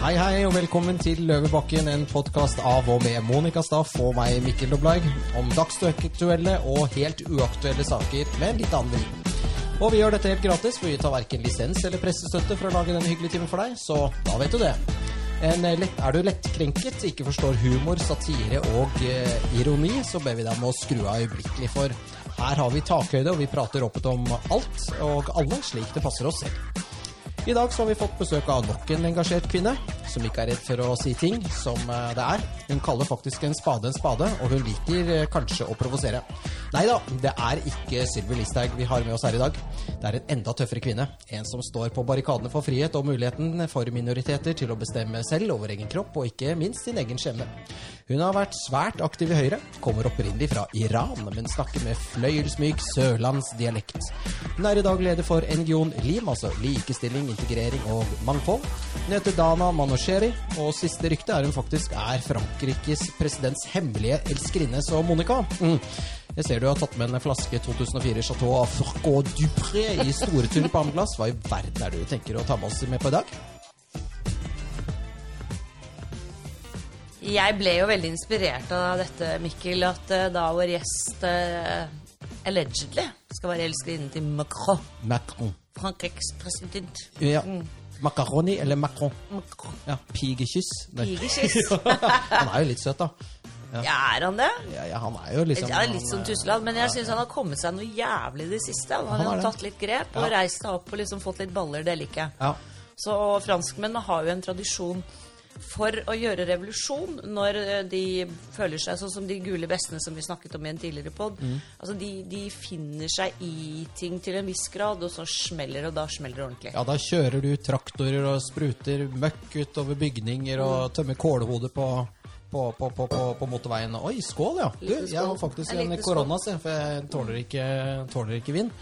Hei, hei, og velkommen til Løvebakken, en podkast av og med Monica Staff og meg, Mikkel Doblaug, om dagsaktuelle og helt uaktuelle saker med en litt annen vri. Og vi gjør dette helt gratis, for vi tar verken lisens eller pressestøtte for å lage denne hyggelige timen for deg, så da vet du det. Lett, er du lettkrenket, ikke forstår humor, satire og eh, ironi, så ber vi deg om å skru av øyeblikkelig, for her har vi takhøyde, og vi prater åpent om alt og alle slik det passer oss selv. I dag så har vi fått besøk av nok en engasjert kvinne, som ikke er redd for å si ting som eh, det er. Hun kaller faktisk en spade en spade, og hun liker eh, kanskje å provosere. Nei da, det er ikke Sylvi Listhaug vi har med oss her i dag. Det er en enda tøffere kvinne. En som står på barrikadene for frihet og muligheten for minoriteter til å bestemme selv over egen kropp, og ikke minst sin egen skjebne. Hun har vært svært aktiv i Høyre, kommer opprinnelig fra Iran, men snakker med fløyelsmyk sørlandsdialekt. Hun er i dag leder for NGO-en LIM, altså likestilling, integrering og mangfold. Hun heter Dana Manosheri, og siste rykte er hun faktisk er Frankrikes presidents hemmelige elskerinne. Så Monica, mm, jeg ser du har tatt med en flaske 2004 Chateau Forcot Dupré i store tulipanglass. Hva i verden er det du tenker å ta med oss med på i dag? Jeg ble jo veldig inspirert av dette, Mikkel, at uh, da vår gjest uh, allegedly skal være elskerinnen til Macron. Macron. Frankrikes president. Ja. Mm. Macaroni eller Macron? Macron. Ja, Pigekyss. Pigekyss. han er jo litt søt, da. Ja, er han det? Ja, ja, han er jo liksom Jeg er litt sånn eh, men jeg syns han har kommet seg noe jævlig i det siste. Han Han har tatt litt grep og reist seg opp og liksom fått litt baller. Det liker jeg. Ja. Så franskmennene har jo en tradisjon for å gjøre revolusjon når eh, de føler seg sånn som de gule vestene som vi snakket om i en tidligere pod. Mm. Altså de, de finner seg i ting til en viss grad, og så smeller det, og da smeller det ordentlig. ja, da kjører du traktorer og spruter møkk utover bygninger og tømmer kålhodet på på, på, på, på, på motorveien. Oi, skål, ja! Du, jeg har faktisk En korona, se, for jeg tåler ikke, tåler ikke vind.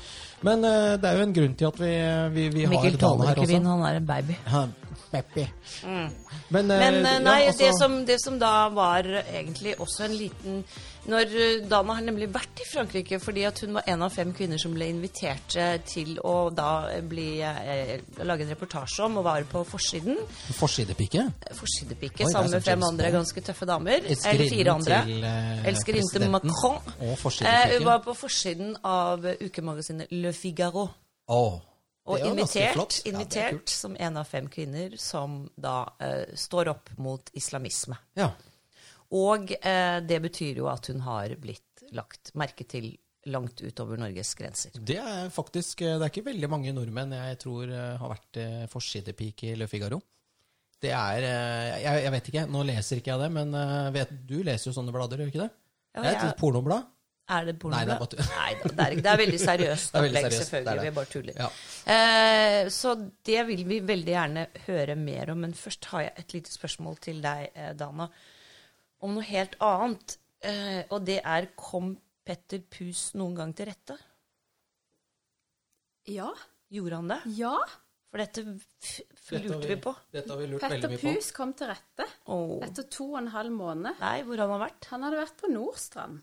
Men uh, det er jo en grunn til at vi, vi, vi har Mikkel tåler ikke vind, han er en baby. Ja, Peppi. Men, eh, Men nei, ja, altså- det, som, det som da var egentlig også en liten Når eh, Dana har nemlig vært i Frankrike fordi at hun var en av fem kvinner som ble invitert eh, til å da bli eh, lage en reportasje om, og var på forsiden. Forsidepike? Forsidepike Oi, sammen med fem andre ganske tøffe damer. Eller fire andre. eh, Elskerinnen til. Macron. Eh, hun var på forsiden av ukemagasinet Le Figaro. Åh, Og er invitert. Ja, er invitert kult. som en av fem kvinner som da uh, står opp mot islamisme. Ja. Og uh, det betyr jo at hun har blitt lagt merke til langt utover Norges grenser. Det er faktisk Det er ikke veldig mange nordmenn jeg tror eh, har vært eh, forsidepike i Le Figaro. Det er eh, jeg, jeg vet ikke, nå leser ikke jeg det, men eh, vet, du leser jo sånne blader, gjør ikke det? Ja, det er jeg- et pornoblad. Er det Nei, det er bare. Nei, det, er, det er veldig seriøst er veldig opplegg, seriøst, selvfølgelig. det det. Vi bare tuller. Ja. Eh, så det vil vi veldig gjerne høre mer om. Men først har jeg et lite spørsmål til deg, eh, Dana, om noe helt annet. Eh, og det er Kom Petter Pus noen gang til rette? Ja. Gjorde han det? Ja. For dette lurte vi på. Dette har vi lurt Petter veldig mye på. Pus kom til rette oh. etter to og en halv måned. Nei, hvor han har vært? Han hadde vært på Nordstrand.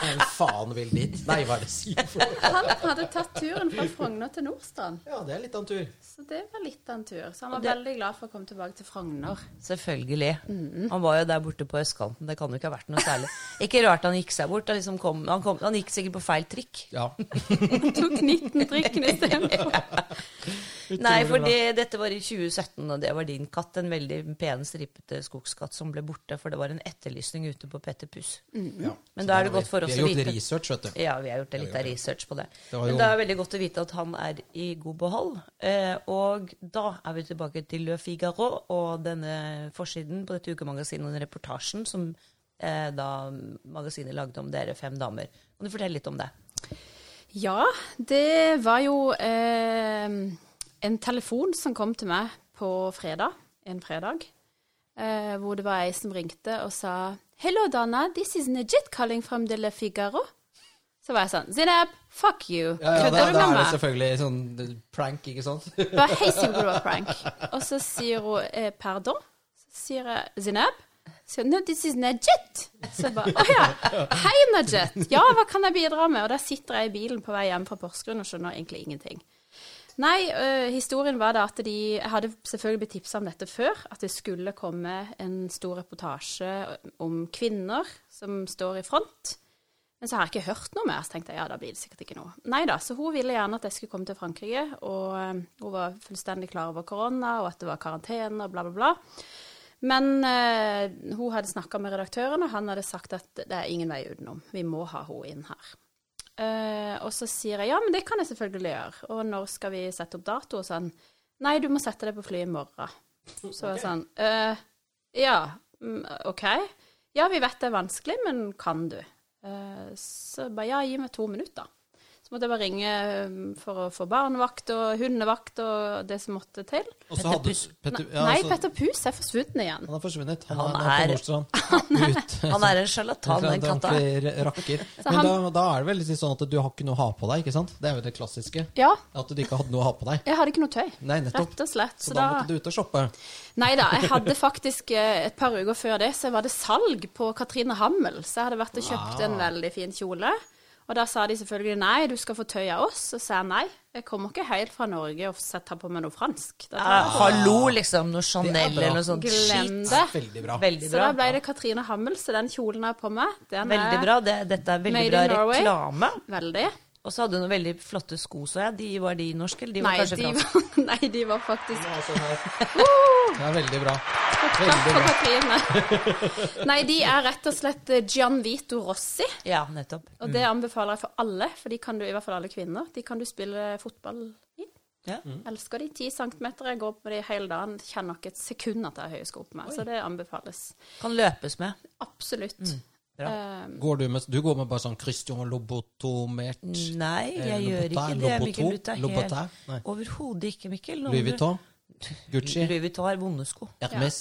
Hvem faen vil dit? Nei, hva er det sier for? Han hadde tatt turen fra Frogner til Nordstrand. Ja, det er litt av en tur. Så det var litt av en tur. Så han var det- veldig glad for å komme tilbake til Frogner. Selvfølgelig. Han var jo der borte på østkanten. Det kan jo ikke ha vært noe særlig. Ikke rart han gikk seg bort. Han, liksom kom, han, kom, han gikk sikkert på feil trikk. Ja. Tok 19 trikken istedenfor. Nei, for det, dette var i 2017, og det var din katt. En veldig pen, stripete skogskatt som ble borte, for det var en etterlysning ute på Petter Puss. ja. Men da er det godt for oss Vi har gjort vite. research, vet du. Ja, vi har gjort litt av research på det. Det jo... Men det er veldig godt å vite at han er i god behold. Eh, og da er vi tilbake til Le Figaro og denne forsiden på dette ukemagasinet og den reportasjen som eh, da magasinet lagde om dere fem damer. Kan du fortelle litt om det? Ja, det var jo eh, en telefon som kom til meg på fredag, en fredag, eh, hvor det var ei som ringte og sa Hello, Donna, this is Najit calling from the Le Figaro. Så var jeg sånn Zinab, fuck you. Ja, ja, da, da er det selvfølgelig sånn prank, ikke sant? Bare sikker det prank. Og så sier hun eh, pardon. Så sier jeg Zinab. Så, no, this is Najit. Så jeg bare Å ja. Hei, Najit. Ja, hva kan jeg bidra med? Og der sitter jeg i bilen på vei hjem fra Porsgrunn og skjønner egentlig ingenting. Nei, øh, historien var da at de Jeg hadde selvfølgelig blitt tipsa om dette før. At det skulle komme en stor reportasje om kvinner som står i front. Men så har jeg ikke hørt noe mer, så tenkte jeg ja, da blir det sikkert ikke noe. Nei da, så hun ville gjerne at jeg skulle komme til Frankrike, og øh, hun var fullstendig klar over korona, og at det var karantene og bla, bla, bla. Men øh, hun hadde snakka med redaktøren, og han hadde sagt at det er ingen vei utenom. Vi må ha henne inn her. Eh, og så sier jeg ja, men det kan jeg selvfølgelig gjøre. Og når skal vi sette opp dato? Og sånn, nei, du må sette deg på flyet i morgen. Så okay. sånn, uh, ja, mm, OK. Ja, vi vet det er vanskelig, men kan du? Uh, så bare ja, gi meg to minutter. Så måtte jeg bare ringe mm, for å få barnevakt og hundevakt og det som måtte til. Og så hadde. Petter, ja, nei altså, Petter Pus er forsvunnet igjen. Han har forsvunnet. Han, Han er, er er- på Nordstrand. Ut. Han er en sjarlatan, den katta. rakker. Men han- da, da er det vel litt sånn at du har ikke noe å ha på deg, ikke sant? Det er jo det klassiske. Ja, At du ikke hadde noe å ha på deg. jeg hadde ikke noe tøy. Nei, nettopp. Rett og slett. Så da måtte du ut og shoppe. Nei da, jeg hadde faktisk eh, et par uker før det, så var det salg på Katrine Hammel. Så jeg hadde vært og kjøpt en veldig fin kjole. Og da sa de selvfølgelig nei, du skal få tøy av oss. Og sa jeg nei, jeg kommer ikke helt fra Norge og setter på meg noe fransk. Da jeg meg- hallo, liksom. Noe Chanel eller noe sånt Glem skit. det. Veldig bra. Veldig Så da ble det Katrine Hammel, så den kjolen er på meg. Den Veldig bra. Det, dette er veldig bra Norway. reklame. Veldig. Og så hadde du noen veldig flotte sko, så jeg. De, var de norske, eller de var Nei, kanskje de franske? var, nei, de var faktisk Det er veldig bra. Veldig bra. Nei, de er rett og slett eh, Gianvito Rossi. Ja, nettopp. Og det anbefaler jeg for alle, for de kan du, i hvert fall alle kvinner. De kan du spille fotball i. Ja. Mm. Elsker de. Ti centimeter. Jeg går på de hele dagen. Kjenner ikke et sekund at jeg har høye sko på meg. Så det anbefales. Kan løpes med. Absolutt. Mm. Bra. Eh, Går du, med, du går med bare sånn Christian Lobotomert Nei, jeg Eh, gjør ikke det, Mikkel. Du tar helt Overhodet ikke, Mikkel. Louis Vuitton? Gucci? Louis Vuitton har vonde sko. Hermes?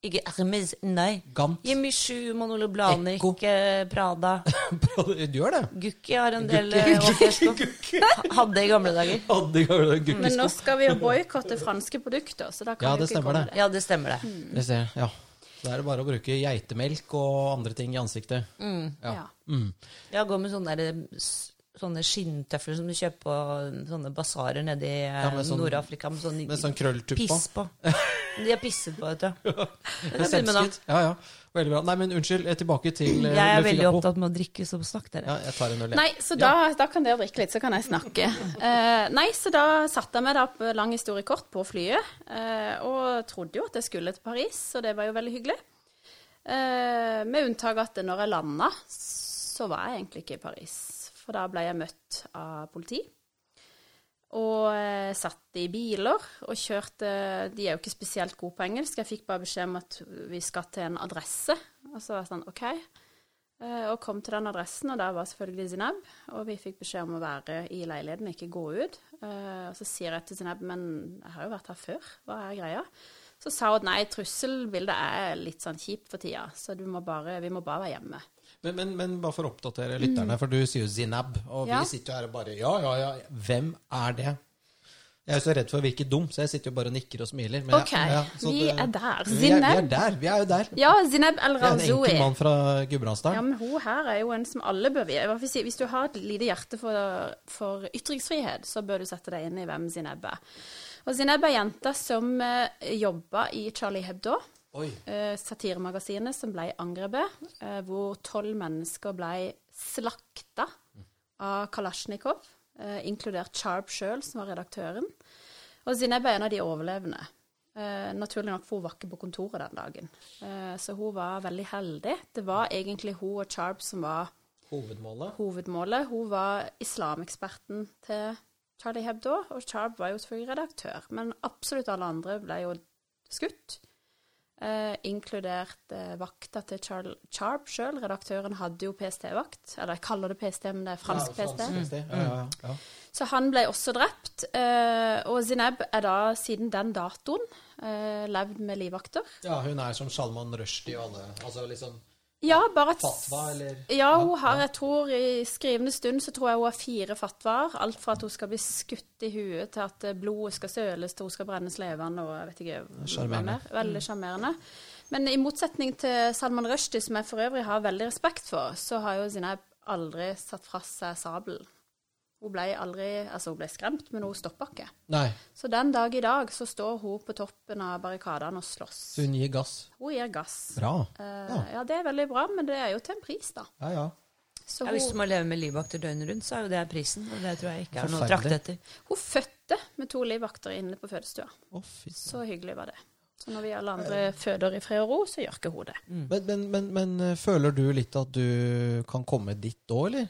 Ikke Hermes, nei. Gant? Jimmy Choo, Manolo Blanik eh, Prada. Du gjør det? Gucci har en del eh, walkersko. Hadde i gamle dager. Hadde i gamle men Gucci-sko. nå skal vi jo boikotte franske produkter, så da kan Ja, vi det ikke komme det. det. Ja, det stemmer det. Mm. Det ser ja. Da er det bare å bruke geitemelk og andre ting i ansiktet. Mm. Ja. Ja. Mm. Ja, gå med sånne, sånne skinntøfler som du kjøper på sånne basarer nede i eh, Ja, sånn- Nord-Afrika. Med sånn, Med sånn krølltupp på. piss på. De har pisset på, vet du. Det kan jeg begynne med nå. Ja, ja. Veldig bra. Nei, men unnskyld, eh, tilbake til eh, Jeg er veldig Figaro. opptatt med å drikke, så snakk dere. Ja, jeg tar en øl, jeg. Nei, så da, da kan dere drikke litt, så kan jeg snakke. Uh, nei, så da satte jeg meg da på lang historie kort på flyet, uh, og trodde jo at jeg skulle til Paris, og det var jo veldig hyggelig. Uh, med unntak av at når jeg landa, så var jeg egentlig ikke i Paris. For da ble jeg møtt av politi. Og eh, satt i biler og kjørte De er jo ikke spesielt gode på engelsk. Jeg fikk bare beskjed om at vi skal til en adresse. Og så var jeg sånn OK. Eh, og kom til den adressen, og der var selvfølgelig Zineb. Og vi fikk beskjed om å være i leiligheten, ikke gå ut. Eh, og så sier jeg til Zineb, men jeg har jo vært her før, hva er greia? Så sa hun at nei, trusselbildet er litt sånn kjipt for tida, så må bare, vi må bare være hjemme. Men, men, men bare for å oppdatere lytterne, for du sier jo Zinab, og Mm. Ja. vi sitter jo her og bare Ja, ja, ja, hvem er det? Jeg er jo så redd for å virke dum, så jeg sitter jo bare og nikker og smiler. men OK, ja, ja, vi er der. Vi er, vi er der. Vi er jo der. Ja, Zineb El er en enkel mann fra Ja, men hun her er jo en som alle bør vite. Hvis du har et lite hjerte for, for ytringsfrihet, så bør du sette deg inn i hvem Zineb er. Og Zineb er jenta som eh, jobba i Charlie Hebdo. Eh, satiremagasinet som ble angrepet, eh, hvor tolv mennesker ble slakta av Kalasjnikov, eh, inkludert Charb sjøl, som var redaktøren. Og Zineb er en av de overlevende. Eh, naturlig nok, for hun var ikke på kontoret den dagen. Så hun var veldig heldig. Det var egentlig hun og Charb som var Hovedmålet? hovedmålet. Hun var islameksperten til Charlie Hebdo, og Charb var jo selvfølgelig redaktør. Men absolutt alle andre ble jo skutt. Eh, inkludert eh, vakta til Char Charb sjøl. Redaktøren hadde jo PST-vakt. Eller jeg kaller det PST, men det er fransk Ja, PST. PST. Ja, ja, ja. Så han ble også drept. Eh, og Zineb er da siden den datoen eh, levd med livvakter. ja, hun er som Salman Rushdie og alle. Altså liksom Ja, bare at fatwa, eller Ja, hun har, jeg tror i skrivende stund så tror jeg hun har fire fatwaer. Alt fra at hun skal bli skutt i huet, til at eh, blodet skal søles, til hun skal brennes levende, og jeg vet ikke Sjarmerende. Veldig sjarmerende. Men i motsetning til Salman Rushdie, som jeg for øvrig har veldig respekt for, så har jo Zineb aldri satt fra seg sabelen. Hun ble aldri Altså, hun ble skremt, men hun stoppa ikke. Nei, Så den dag i dag så står hun på toppen av barrikadene og slåss. så hun gir gass. Hun gir gass. Bra. Eh, ja, det er veldig bra, men det er jo til en pris, da. Ja, ja. Så Ja, hvis du må leve med livvakter døgnet rundt, så er jo det prisen. Og det tror jeg ikke er noe å trakte etter. hun fødte med to livvakter inne på fødestua. Oh. Så hyggelig var det. Så når vi alle andre føder i fred og ro, så gjør ikke hun det. Men, men, men, men eh, føler du litt at du kan komme dit òg, eller?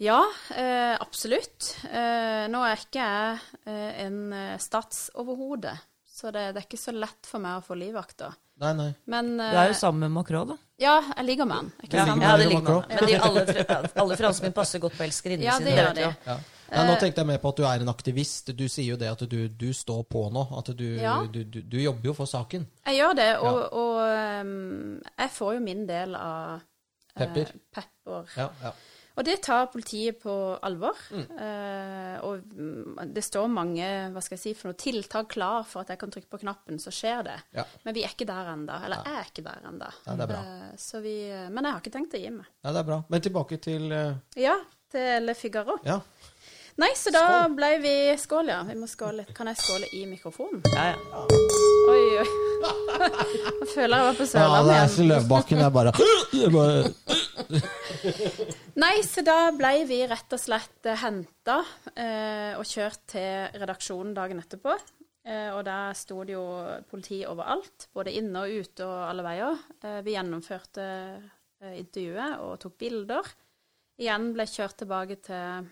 Ja, eh, absolutt. Eh, nå er ikke jeg eh, en eh, statsoverhode, så det, det er ikke så lett for meg å få livvakter. Nei, nei. Men Du er eh, jo sammen med Macron, da. Ja, jeg ligger med han. Ikke Ja, sant? ja, det ligger med han. Men de alle, alle franskmenn passer godt på elskerinnene Ja, sine. det gjør de. Ja. Nei, nå tenkte jeg mer på at du er en aktivist. Du sier jo det at du, du står på nå. At du, Ja. du, du, du jobber jo for saken. Jeg gjør det, og, og ehm, jeg får jo min del av eh, Pepper. pepper. Ja, ja. Og det tar politiet på alvor. Eh, og mm, det står mange hva skal jeg si, for noe tiltak klar for at jeg kan trykke på knappen, så skjer det. Ja. Men vi er ikke der ennå. Eller jeg er ikke der ennå. Ja, er bra. men jeg har ikke tenkt å gi meg. ja, det er bra. Men tilbake til eh, Ja, til Le Figaro. Ja. Nei, så da ble vi Skål, ja. Vi må skåle. Kan jeg skåle i mikrofonen? Ja, ja. Oi, oi. Jeg føler jeg var på ja Sørlandet det er så Løvbakken er bare, bare Nei, så da ble vi rett og slett henta eh, og kjørt til redaksjonen dagen etterpå. Eh, og der sto det jo politi overalt, både inne og ute og alle veier. Eh, vi gjennomførte eh, intervjuet og tok bilder. Igjen ble kjørt tilbake til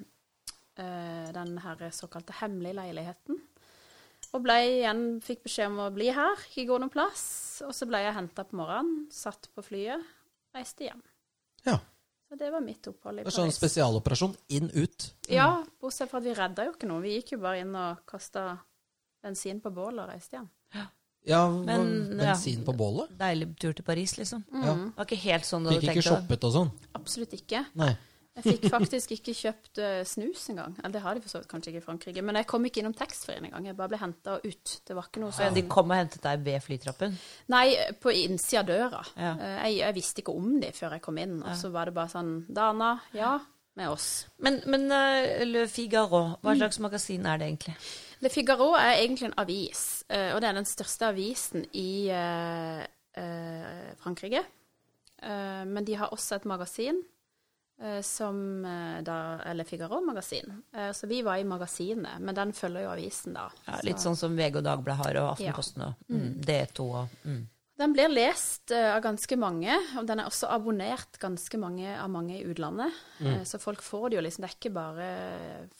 den her såkalte hemmelige leiligheten. Og ble igjen, fikk beskjed om å bli her, ikke gå noen plass. Og så ble jeg henta på morgenen, satt på flyet, reiste hjem. Ja. Så det var mitt opphold i Det er sånn spesialoperasjon inn-ut. Ja, bortsett fra at vi redda jo ikke noe. Vi gikk jo bare inn og kasta bensin på bålet og reiste hjem. Ja, Men, bensin ja. på bålet? Deilig tur til Paris, liksom. Ja. Det var ikke helt sånn du hadde Fikk ikke shoppet og sånn? Absolutt ikke. Nei. Jeg fikk faktisk ikke kjøpt eh, snus engang. Eller det har de for så vidt kanskje ikke i Frankrike. Men jeg kom ikke innom taxfree-en engang. Jeg bare ble henta ut. Det var ikke noe sånn... sånn de kom og hentet deg ved flytrappen? Nei, på innsida av døra. Ja. Eh, Jeg, jeg visste ikke om de før jeg kom inn. Og så var det bare sånn Dana, ja, med oss. Men, men eh, Le Figaro, hva slags magasin er det egentlig? Le Figaro er egentlig en avis, og det er den største avisen i Frankrike. Men de har også et magasin som eh, da eller Figaro-magasin. Eh, så vi var i magasinet, men den følger jo avisen, da. Ja, litt sånn som VG og Dagbladet har, og Ja. Aftenposten og mm, D2 og mm. Den blir lest eh, av ganske mange, og den er også abonnert ganske mange av mange i utlandet. Mm. så folk får det jo liksom Det er ikke bare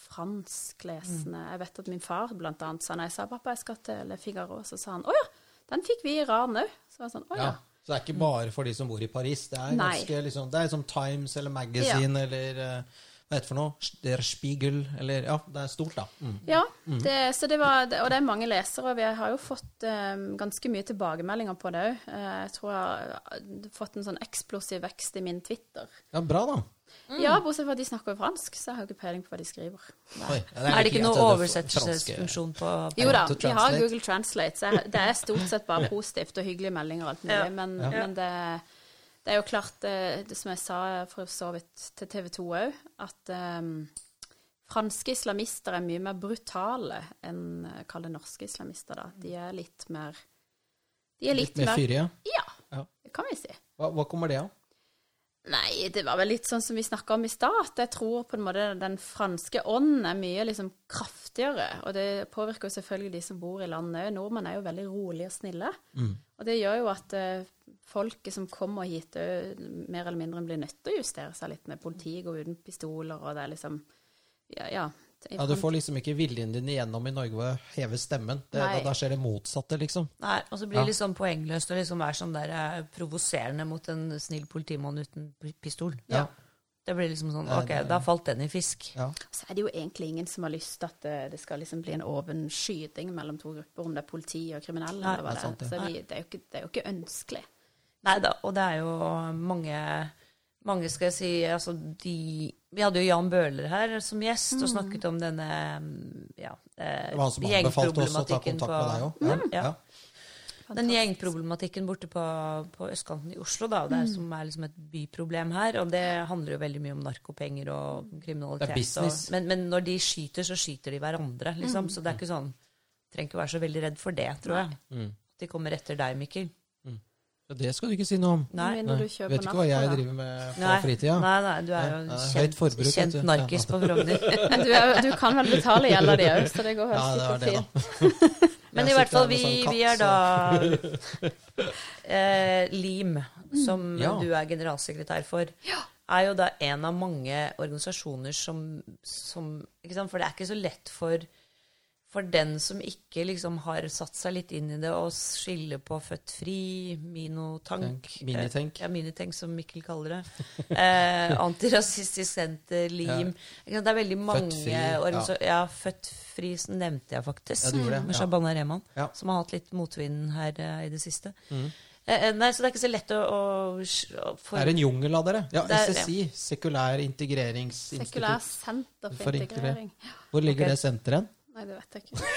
fransklesende. Jeg vet at min far blant annet sa når jeg sa pappa, jeg skal til Le Figaro, så sa han å ja, den fikk vi i Iran òg. Så var jeg sånn å ja. Ja. Så det er ikke bare for de som bor i Paris. Det er ganske liksom Det er som Times eller Magazine eller eh, hva heter det for noe? Der Spiegel eller Ja, det er stort, da. Mm. Ja, det, så det var, og det er mange lesere. og Vi har jo fått um, ganske mye tilbakemeldinger på det òg. jeg tror jeg har fått en sånn eksplosiv vekst i min Twitter. Ja, bra, da. Ja, bortsett fra at de snakker jo fransk, så jeg har jo ikke peiling på hva de skriver. Oi, ja, Er det ikke noe det oversettelsesfunksjon på Jo da, vi har. Google Translate, så jeg, det er stort sett bare positivt og hyggelige meldinger og alt mulig. Ja. Men, Ja. men det, det er jo klart, det, det som jeg sa for så vidt til TV 2 òg, at um, franske islamister er mye mer brutale enn uh, kall det norske islamister. da. De er litt mer De er litt, Litt mer fyrige. Ja, Ja. det kan vi si. Hva, hva kommer det av? Nei, det var vel litt sånn som vi snakka om i stad. Jeg tror på en måte den franske ånden er mye liksom kraftigere. Og det påvirker jo selvfølgelig de som bor i landet òg. Nordmenn er jo veldig rolige og snille. Og det gjør jo at eh, folket som kommer hit òg, mer eller mindre blir nødt til å justere seg litt med politiet går uten pistoler, og det er liksom Ja. ja Ja, Du får liksom ikke viljen din igjennom i Norge ved å heve stemmen. Det, da, da skjer det motsatte, liksom. Nei, og så blir Ja. det litt sånn poengløst å liksom være sånn der eh, provoserende mot en snill politimann uten pistol. pistol. Ja. Det blir liksom sånn Ok, det- da falt den i fisk. Ja. Så er det jo egentlig ingen som har lyst til at det, det skal liksom bli en åpen skyting mellom to grupper, om det er politi og kriminelle. Nei, eller hva det er sant, er. Så vi, det, er jo ikke, det er jo ikke ønskelig. Nei da, og det er jo mange mange skal jeg si, altså de Vi hadde jo Jan Bøhler her som gjest og snakket om denne mm, ja, eh, Det var han som anbefalte oss å ta gjengproblematikken kontakt på- med deg òg. Ja. Ja. Ja. Den gjengproblematikken borte på, på østkanten i Oslo, da, det er, som er liksom et byproblem her, og det handler jo veldig mye om narkopenger og kriminalitet. Det er business. Og, men, men når de skyter, så skyter de hverandre, liksom. Så det er ikke sånn Trenger ikke være så veldig redd for det, tror jeg. Mm. De kommer etter deg, Mikkel. Ja, det skal du ikke si noe om. Nei. Nei. du kjøper Vet ikke hva jeg da. driver med på fritida. nei, nei, du er jo en kjent, forbruk, kjent du. narkis på Frogner. Men du, er, du kan vel betale gjelda di òg, så det går Ja, helt det er det, fint. da. Men i hvert fall, vi, her sånn vi er da eh, LIM, som Ja. du er generalsekretær for, er jo da en av mange organisasjoner som, som ikke sant? For det er ikke så lett for, for den som ikke liksom har satt seg litt inn i det, og skille på Født Fri, Minotank Minitenk. eh, Ja, Minitenk, som Mikkel kaller det. Eh, Antirasistisk Senter, LIM. ja. Det er veldig mange Fri, ja. ja. Født Fri som nevnte jeg faktisk. Ja, du gjorde det, Med. Shabana Rehman, Ja. som har hatt litt motvind her eh, i det siste. Mm. Eh, eh, nei, Så det er ikke så lett å, å, å for, Det er en jungel av dere. Ja, Det er- SSI, Sekulær integreringsinstitutt. Sekulær senter for For integrering. integrering. Hvor ligger okay. det senteret? Nei, det vet jeg ikke.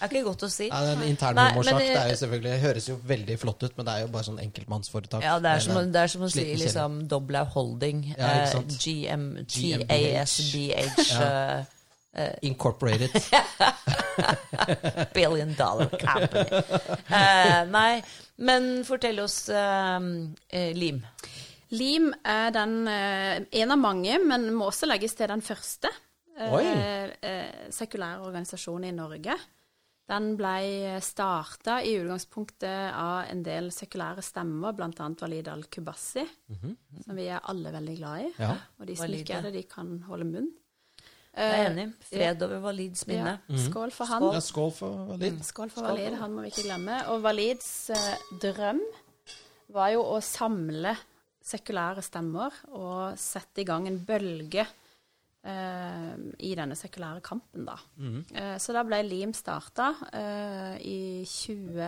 Det er ikke godt å si. Ja, det er en intern humorsak. Det det- høres jo veldig flott ut, men det er jo bare sånn enkeltmannsforetak. Ja, det er som, det er som å si liksom Doblau Holding. Ja, eh, sant. GMTASBH. Ja. uh, Incorporated. billion dollar company. Uh, nei, men fortell oss uh, eh, Lim. Lim er den, eh, en av mange, men må også legges til den første eh, eh, sekulære organisasjonen i Norge. Den ble starta i utgangspunktet av en del sekulære stemmer, bl.a. Walid al-Kubassi, som vi er alle veldig glad i. Ja. Og de som ikke er det, de kan holde munn. Jeg er Eh, enig. Fred over Walids minne. Ja, skål for han. Ja, skål for Walid. Skål for Walid, han må vi ikke glemme. Og Walids eh, drøm var jo å samle sekulære stemmer og sette i gang en bølge i denne sekulære kampen, da. Eh, så da ble LIM starta eh, i 20...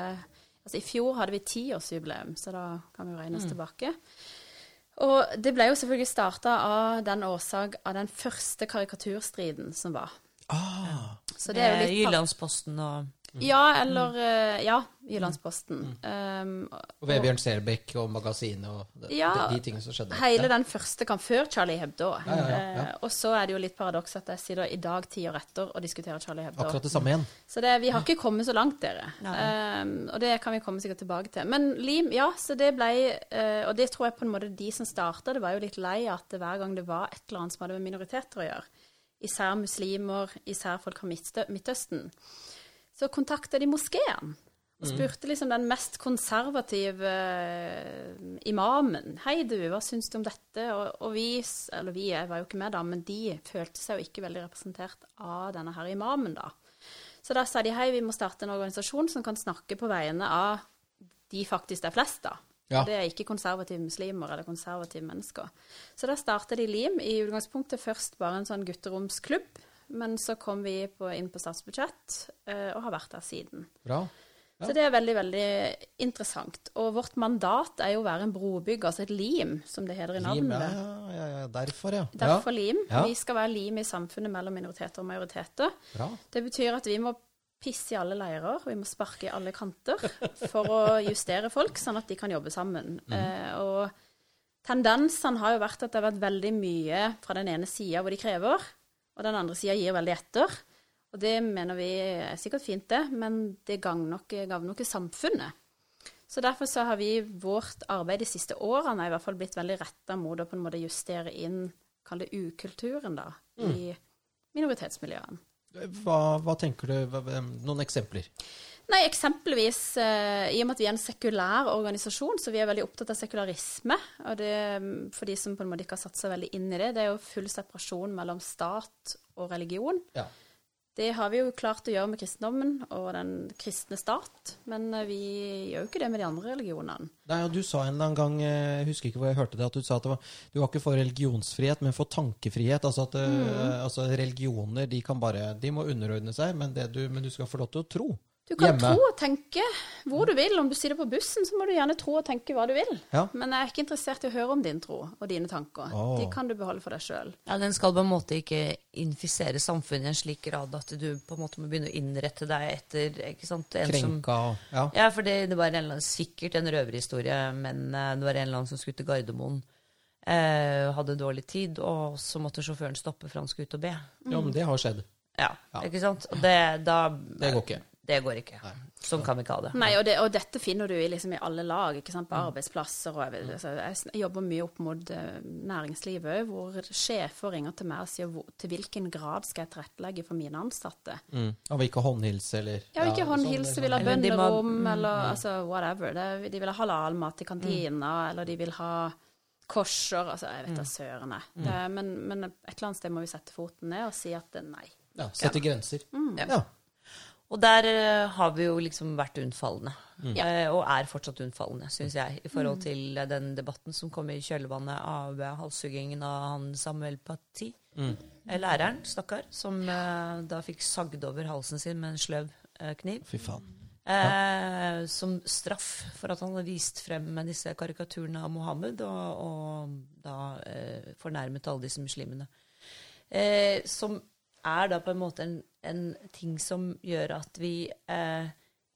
Altså I fjor hadde vi tiårsjubileum, så da kan vi regne oss tilbake. Og det ble jo selvfølgelig starta av den årsak av den første karikaturstriden som var. Ah, Så det er jo Eh, litt Jyllandsposten og ja, eller mm. Ja, Jyllandsposten. Um, og Vebjørn Selbekk og magasinet og de, Ja, de, tingene som skjedde. hele Ja. den første kan før Charlie Hebdo. Ja, ja, ja, ja. Eh, og så er det jo litt paradoks at jeg sitter i dag, ti år etter, og diskuterer Charlie Hebdo. Akkurat det samme igjen. Så det, vi har ikke kommet så langt, dere. Um, og det kan vi komme sikkert tilbake til. Men lim, ja, så det ble uh, Og det tror jeg på en måte de som starta, det var jo litt lei at hver gang det var et eller annet som hadde med minoriteter å gjøre, især muslimer, især folk fra Midtøsten, så kontakta de moskeen. Og spurte liksom den mest konservative eh, imamen Hei, du, hva syns du om dette? Og, og vi, eller vi, jeg var jo ikke med da, men de følte seg jo ikke veldig representert av denne her imamen, da. Så da sa de hei, vi må starte en organisasjon som kan snakke på vegne av de faktisk er flest, da. Ja. Det er ikke konservative muslimer eller konservative mennesker. Så da startet de LIM. I utgangspunktet først bare en sånn gutteromsklubb, men så kom vi på, inn på statsbudsjett eh, og har vært der siden. Bra. Ja. Så det er veldig, veldig interessant. Og vårt mandat er jo å være en brobygger, altså et lim, som det heter i Lim, navnet. ja, ja, ja, derfor, ja. Derfor lim. Vi skal være lim i samfunnet mellom minoriteter og majoriteter. Bra. Det betyr at vi må pisse i alle leirer, vi må sparke i alle kanter for å justere folk, sånn at de kan jobbe sammen. Eh, og tendensene har jo vært at det har vært veldig mye fra den ene sida hvor de krever, og den andre sida gir veldig etter. Og det mener vi er sikkert fint, det, men det gagner nok, gagner nok samfunnet. Så derfor så har vi vårt arbeid de siste årene i hvert fall blitt veldig retta mot å på en måte justere inn, kall det ukulturen, da, i minoritetsmiljøene. Hva, hva tenker du? Hva, noen eksempler? Nei, eksempelvis eh, i og med at vi er en sekulær organisasjon, så vi er veldig opptatt av sekularisme. Og det, mm, for de som på en måte ikke har satt seg veldig inn i det, det er jo full separasjon mellom stat og religion. Ja. Det har vi jo klart å gjøre med kristendommen og den kristne stat, men eh, vi gjør jo ikke det med de andre religionene. Nei, og Du sa en eller annen gang, eh, jeg husker ikke hvor jeg hørte det, at du sa at det var, du var ikke for religionsfrihet, men for tankefrihet. Altså at mm. altså religioner de kan bare, de må underordne seg, men, det du, men du skal få lov til å tro. Du kan Hjemme. tro og tenke hvor du vil. Om du sitter på bussen, så må du gjerne tro og tenke hva du vil. Ja. Men jeg er ikke interessert i å høre om din tro og dine tanker. Oh. De kan du beholde for deg sjøl. Ja, Den skal på en måte ikke infisere samfunnet i en slik grad at du på en måte må begynne å innrette deg etter ikke sant? En Krenka og Ja. ja, for det, det var en eller annen, sikkert en røverhistorie, men eh, det var en eller annen som skulle til Gardermoen. Eh, hadde dårlig tid, og så måtte sjåføren stoppe for han skulle ut og be. ja, men det har skjedd. Ja, Ja. ikke sant? Og det, da, Det går ikke. Det går ikke. Sånn kan vi ikke ha det. Nei, og, det, og dette finner du i, liksom, i alle lag, ikke sant? på arbeidsplasser. Og, jeg, altså, jeg jobber mye opp mot eh, næringslivet òg, hvor sjefer ringer til meg og sier hvor, til hvilken grad skal jeg tilrettelegge for mine ansatte. Mm. Av ikke håndhilse eller Ja, ikke sånn, håndhilse, vil ha Eller de må- bønnerom, eller altså whatever. Det, de vil ha halalmat i kantina, eller de vil ha korser. Altså, jeg vet da søren, jeg. Det, men, men et eller annet sted må vi sette foten ned og si at eh, nei. Ja, Sette grenser. Ja. Ja. Og der eh, har vi jo liksom vært unnfallende. Mm. Eh, og er fortsatt unnfallende, syns jeg, i forhold til eh, den debatten som kom i kjølvannet av halshuggingen av han Samuel Paty. Mm. Eh, Læreren, stakkar, som eh, da fikk sagd over halsen sin med en sløv eh, kniv. Fy faen. Eh, som straff for at han hadde vist frem med disse karikaturene av Mohammed, og, og da eh, fornærmet alle disse muslimene. Eh, som er da på en måte en, en ting som gjør at vi eh,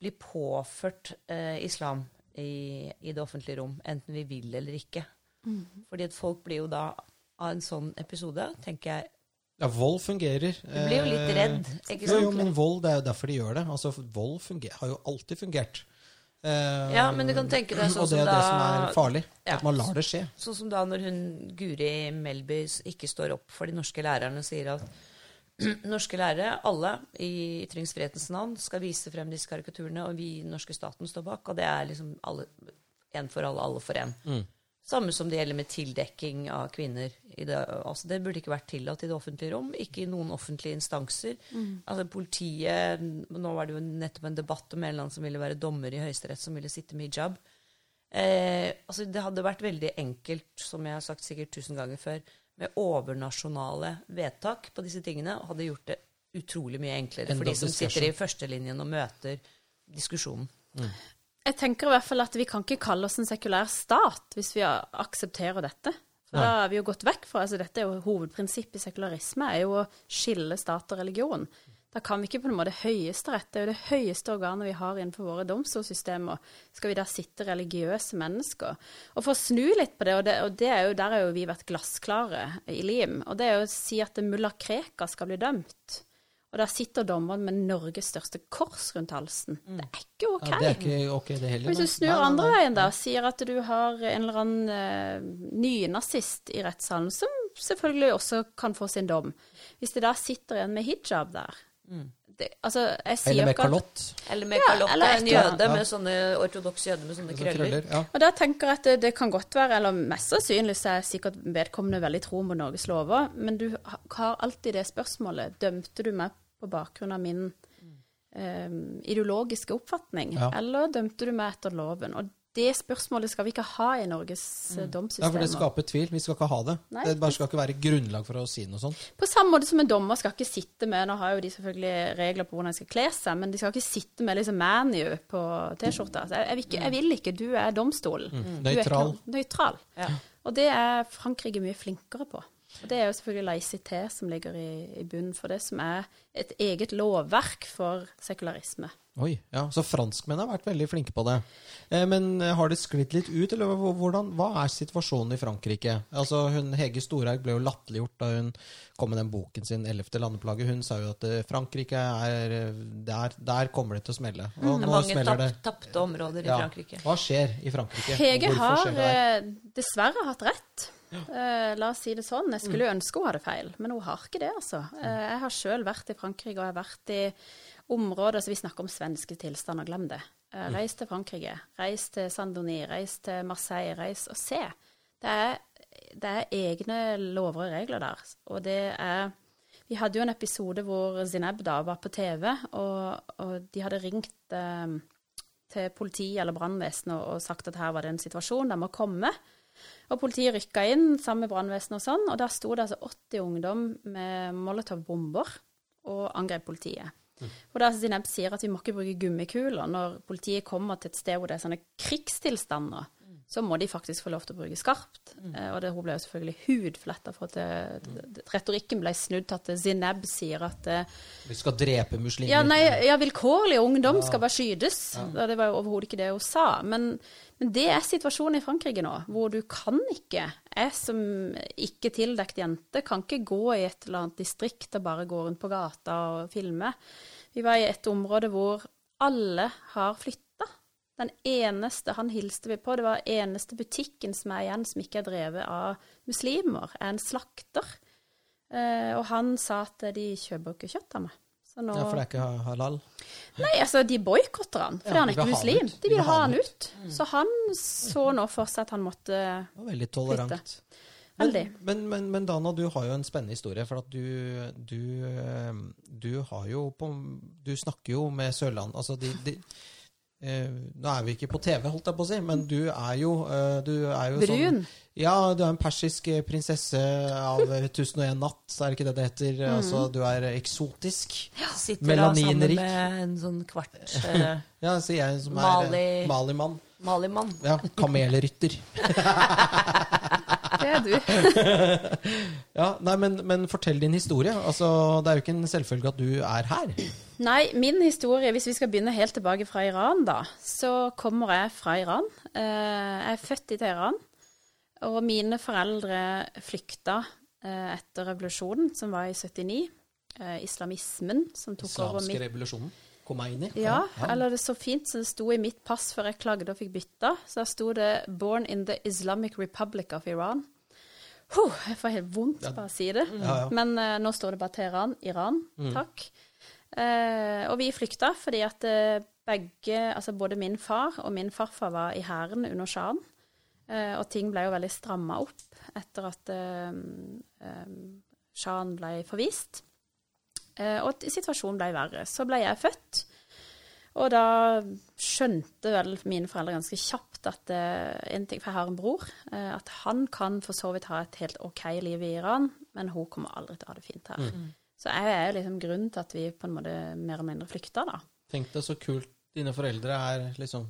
blir påført eh, islam i, i det offentlige rom, enten vi vil eller ikke. Fordi at folk blir jo da av en sånn episode, tenker jeg Ja, vold fungerer. Du blir jo litt redd, ikke sant? jo, men vold, det er jo derfor de gjør det. Altså, vold funger, har jo alltid fungert. Eh, Ja, men du kan tenke deg sånn da... Og det er det da- som er farlig. Ja. At man lar det skje. Sånn som da når hun Guri Melby ikke står opp for de norske lærerne og sier at norske lærere, alle, i ytringsfrihetens navn, skal vise frem disse karikaturene, og vi i den norske staten står bak. Og det er liksom alle, en for alle, alle for en. Samme som det gjelder med tildekking av kvinner. I det, altså det burde ikke vært tillatt i det offentlige rom, ikke i noen offentlige instanser. Altså Politiet Nå var det jo nettopp en debatt om en eller annen som ville være dommer i Høyesterett, som ville sitte med hijab. Eh, altså det hadde vært veldig enkelt, som jeg har sagt sikkert tusen ganger før, med overnasjonale vedtak på disse tingene, hadde gjort det utrolig mye enklere End for de som sitter i førstelinjen og møter diskusjonen. Jeg tenker i hvert fall at vi kan ikke kalle oss en sekulær stat hvis vi aksepterer dette. For da har vi jo gått vekk fra altså Dette er jo hovedprinsippet i sekularisme, er jo å skille stat og religion. Da kan vi ikke på en måte Høyesterett det er jo det høyeste organet vi har innenfor våre domstolssystemer. Skal vi da sitte religiøse mennesker? Og for å snu litt på det, og, det, og det er jo, der har jo vi vært glassklare i Lim, og det er jo å si at mulla Krekar skal bli dømt. Og der sitter dommeren med Norges største kors rundt halsen. Det er ikke OK. Ja, det er ikke ok, det heller. Hvis du snur nei, andre veien da, og sier at du har en eller annen eh, nynazist i rettssalen, som selvfølgelig også kan få sin dom. Hvis det da sitter en med hijab der det, Altså, jeg sier Eller med at- kalott. Eller med Ja, kalott. eller en jøde ja. med sånne ortodoks jøde med sånne krøller. krøller, ja. Og da tenker jeg at det, det kan godt være, eller mest sannsynlig så er sikkert vedkommende veldig tro mot Norges lover, men du har alltid det spørsmålet Dømte du meg på bakgrunn av min um, ideologiske oppfatning, Ja. eller dømte du meg etter loven? Og det spørsmålet skal vi ikke ha i Norges eh, ja, for det skaper tvil. Vi skal ikke ha det. Nei. Det bare skal ikke være grunnlag for å si noe sånt. På samme måte som en dommer skal ikke sitte med Nå har jo de selvfølgelig regler på hvordan de skal kle seg, men de skal ikke sitte med liksom ManU på T-skjorta. Jeg, jeg, vil ikke- jeg vil ikke. Du er domstolen. Du er Nøytral. noe- Nøytral. Ja. Og det er Frankrike mye flinkere på. Og det er jo selvfølgelig laicité som ligger i, i bunnen for det, som er et eget lovverk for sekularisme. Oi, ja, Så franskmennene har vært veldig flinke på det. Eh, men eh, har det sklidd litt ut, eller hvordan, hva er situasjonen i Frankrike? Altså, hun, Hege Storhaug ble jo latterliggjort da hun kom med den boken sin 'Ellevte landeplage'. Hun sa jo at eh, Frankrike er eh, der, der kommer det til å smelle. Og Det er nå mange smeller det. tap, tapte områder i Ja. Frankrike. Hva skjer i Frankrike? Hege har det dessverre hatt rett. Eh, la oss si det sånn. Jeg skulle ønske hun hadde feil, men hun har ikke det, altså. Uh, jeg har sjøl vært i Frankrike, og jeg har vært i områder så Vi snakker om svenske tilstander, glem det. Eh, reis til Frankrike. Reis til Saint-Denis. Reis til Marseille. Reis og se. Det er, det er egne lover og regler der. Og det er Vi hadde jo en episode hvor Zineb da var på TV, og, og de hadde ringt eh, til politi eller brannvesenet og, og sagt at her var det en situasjon, de må komme. Og politiet rykka inn sammen med brannvesenet og sånn, og der sto det altså 80 ungdom med Molotov-bomber og angrep politiet. Og da Zineb sier at vi må ikke bruke gummikuler når politiet kommer til et sted hvor det er sånne krigstilstander. Så må de faktisk få lov til å bruke skarpt. Mm. og det, hun ble jo selvfølgelig hudfletta for at det, det, retorikken ble snudd til at Zineb sier at eh, Vi skal drepe muslimer. ja, nei, ja, vilkårlig ungdom skal bare skytes. Ja. Det var jo overhodet ikke det hun sa. Men, men det er situasjonen i Frankrike nå, hvor du kan ikke, jeg som ikke tildekt jente, kan ikke gå i et eller annet distrikt og bare gå rundt på gata og filme. Vi var i et område hvor alle har flytta. Den eneste han hilste vi på, det var eneste butikken som er igjen som ikke er drevet av muslimer, er en slakter. Eh, og han sa at de kjøper ikke kjøtt av meg. Så nå, Ja, for det er ikke halal. Nei, altså, de boikotter han, fordi Ja, han er ikke muslim. De vil ha han ut. Så han så nå for seg at han måtte veldig tolerant. Veldig. Men, men, men, Dana, du har jo en spennende historie. For at du, du, eh, du har jo på Du snakker jo med Sørland Altså, de, de Nå er vi ikke på TV, holdt jeg på å si, men du er jo, eh, du er jo Brun. Sånn, ja, du er en persisk eh, prinsesse av eh, 1001 natt, er det ikke det det heter? Mm. Altså, du er eksotisk. Ja, Sitter da sammen med en sånn kvart eh, Ja, sier jeg som er Mali-mann. Malimann. Malimann. Ja, kamelrytter. Det du. Ja, nei, men, men fortell din historie. Altså, det er jo ikke en selvfølge at du er her. Nei, min historie, hvis vi skal begynne helt tilbake fra Iran, da, så kommer jeg fra Iran. Eh, Jeg er født i Teheran, og mine foreldre flykta eh, etter revolusjonen, som var i 79. Eh, Islamismen som tok over Islamske mitt revolusjonen. Khomeini. Ja, eller det er så fint som det sto i mitt pass før jeg klagde og fikk bytta. Så da sto det 'Born in the Islamic Republic of Iran'. Huh, jeg får helt vondt bare å si det. Ja, ja. Men uh, nå står det bare Teheran, Iran. Takk. Uh, og vi flykta fordi at eh, begge, altså både min far og min farfar var i hæren under sjahen. Uh, og ting ble jo veldig stramma opp etter at sjahen ble forvist. Og situasjonen ble verre. Så ble jeg født. Og da skjønte vel mine foreldre ganske kjapt at eh, en ting, For jeg har en bror. eh, at han kan for så vidt ha et helt OK liv i Iran, men hun kommer aldri til å ha det fint her. Så jeg er jo liksom grunnen til at vi på en måte mer eller mindre flykta, da. Tenk deg så kult dine foreldre er liksom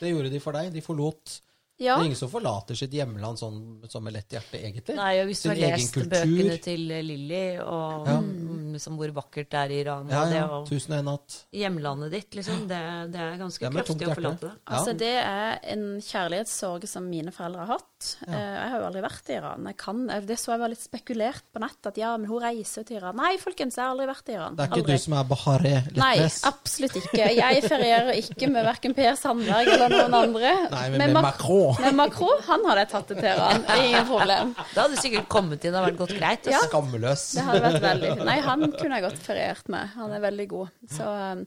Det gjorde de for deg. De forlot Ja, Det er ingen som forlater sitt hjemland sånn som med lett hjerte, egentlig. Nei, og hvis du har lest kultur. bøkene til Lilly, og Ja. mm, liksom hvor vakkert det er i Iran, Ja, og det ja. Tusen og en natt. Hjemlandet ditt, liksom, det, det er ganske Det er kraftig å forlate det. Ja. altså det er en kjærlighetssorg som mine foreldre har hatt. Eh, Jeg har jo aldri vært i Iran. Jeg kan, eh, det så jeg var litt spekulert på nett, at ja, men hun reiser til Iran. Nei, folkens, jeg har aldri vært i Iran. Det er ikke aldri. du som er Bahareh Nei, absolutt ikke. Jeg ferierer ikke med verken Per Sandberg eller noen andre. Nei, men med med Macron. Med Macron, han hadde jeg tatt det til Teheran. Ingen problem. Det hadde sikkert kommet inn og vært godt greit. Ja. Altså. Skammeløs. Det hadde vært veldig. Nei, han kunne jeg godt feriert med. Han er veldig god. Så, um,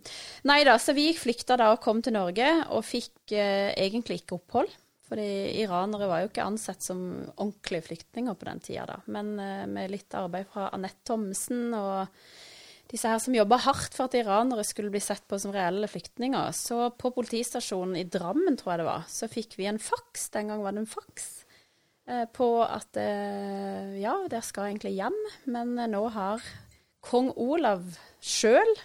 nei da, så vi flykta da og kom til Norge, og fikk eh, egentlig ikke opphold. Fordi iranere var jo ikke ansett som ordentlige flyktninger på den tida, da. Men eh, med litt arbeid fra Anette Thommessen og disse her som jobba hardt for at iranere skulle bli sett på som reelle flyktninger. Så på politistasjonen i Drammen, tror jeg det var, så fikk vi en faks. Den gang var det en faks eh, på at eh, ja, dere skal egentlig hjem, men nå har kong Olav sjøl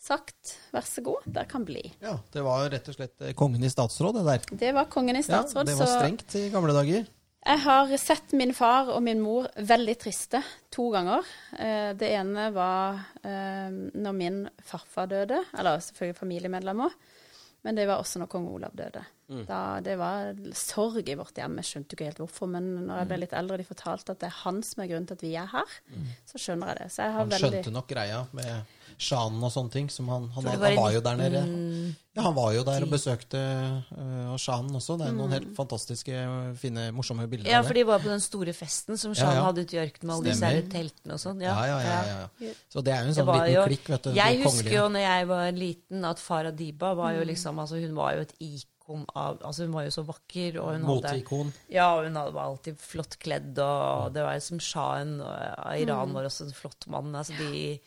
sagt vær så god, der kan bli. Ja, det var rett og slett eh, kongen i statsråd, det der. Det var kongen i Ja, det var strengt i gamle dager. jeg har sett min far og min mor veldig triste to ganger. Eh, Det ene var eh, når min farfar døde, eller selvfølgelig familiemedlemmer. Men det var også når kong Olav døde. Mm. Da, det var sorg i vårt hjem. Jeg skjønte ikke helt hvorfor, men når jeg Mm. ble litt eldre og de fortalte at det er han som er grunnen til at vi er her, så skjønner jeg det. Så jeg har Mm. Han veldig skjønte nok greia med sjanen og sånne ting. Som han, han, For han, var jo der nede. Ja, han var jo der og besøkte uh, sjanen også. Det er Mm. noen helt fantastiske, fine, morsomme bilder Ja, for de var på den store festen som Ja, ja. hadde ute i ørkenen med alle disse teltene og sånn. Ja, ja, ja, ja, ja. Så det er jo en sånn liten jo, klikk, vet du. jeg husker kongelige. jo når jeg var liten, at Farah Diba var Mm. jo liksom altså Hun var jo et ikon av Altså, hun var jo så vakker, og hun hadde Moteikon. Ja, hun hadde- var alltid flott kledd, og det var jo som sjahen av Iran Mm. var også en flott mann. Altså, de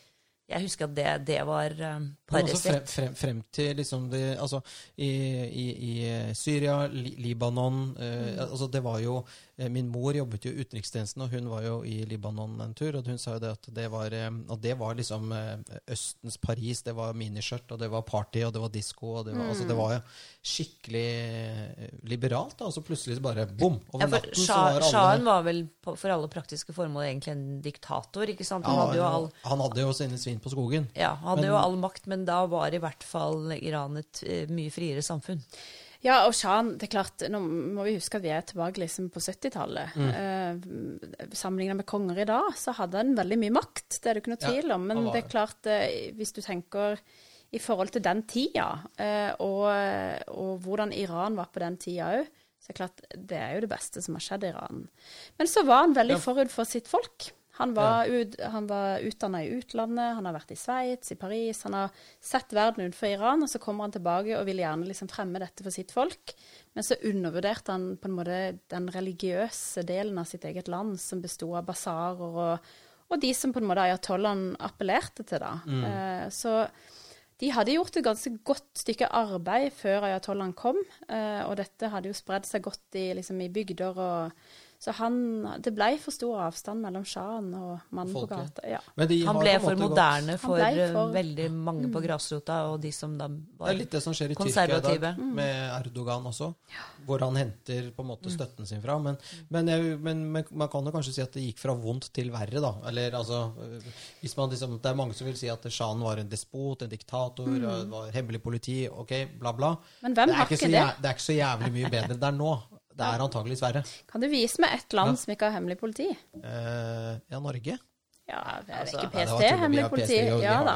Jeg husker at det, det var uh, Men også paret frem, sitt. frem, frem til liksom det, altså, i, i, I Syria, li, Libanon eh, altså Det var jo eh, Min mor jobbet jo i utenrikstjenesten, og hun var jo i Libanon en tur. Og hun sa jo det at det var, eh, at det var liksom eh, Østens Paris. Det var miniskjørt, og det var party, og det var disko. Og det, var, altså, det var jo skikkelig eh, liberalt. da, Og så plutselig bare bom! Over Ja, natten så var alle Shahen var vel på, for alle praktiske formål egentlig en diktator, ikke sant? Han hadde jo all han hadde jo sine svin på skogen. Ja, han hadde Men- jo all makt, men da var i hvert fall Iran et eh, mye friere samfunn. Ja, og Shan, det er klart, nå må vi huske at vi er tilbake liksom på 70-tallet. Mm. Eh, Sammenlignet med konger i dag, så hadde han veldig mye makt, det er det ikke noe tvil om. Men det er klart, eh, hvis du tenker i forhold til den tida, eh, og, og hvordan Iran var på den tida òg, så er det klart, det er jo det beste som har skjedd i Iran. Men så var han veldig Ja. forut for sitt folk. Han var, ut, han var utdanna i utlandet, han har vært i Sveits, i Paris. Han har sett verden utenfor Iran, og så kommer han tilbake og vil gjerne liksom fremme dette for sitt folk. Men så undervurderte han på en måte den religiøse delen av sitt eget land, som besto av basarer og, og de som på en måte ayatollahen appellerte til. da. Eh, så de hadde gjort et ganske godt stykke arbeid før ayatollahen kom, eh, og dette hadde jo spredd seg godt i, liksom, i bygder. og så han, Det ble for stor avstand mellom sjahen og mannen på gata. Ja. Men de Han ble for moderne for, for- veldig mange på grasrota, og de som da var Det er litt det som skjer i Tyrkia i dag, med Erdogan også. Hvor han henter på en måte støtten sin fra. Men, men, jeg, men, men man kan jo kanskje si at det gikk fra vondt til verre, da. Eller altså hvis man liksom, Det er mange som vil si at sjahen var en despot, en diktator, mm. var hemmelig politi, ok, bla, bla. Men hvem har ikke det? det er ikke så jævlig mye bedre der nå. Det er antageligvis verre. Kan du vise meg ett land Ja. som ikke har hemmelig politi? Uh, ja, Norge. Ja, det er Altså, ikke Nei, det PST vi hemmelig politi? PST, jo, Ja da.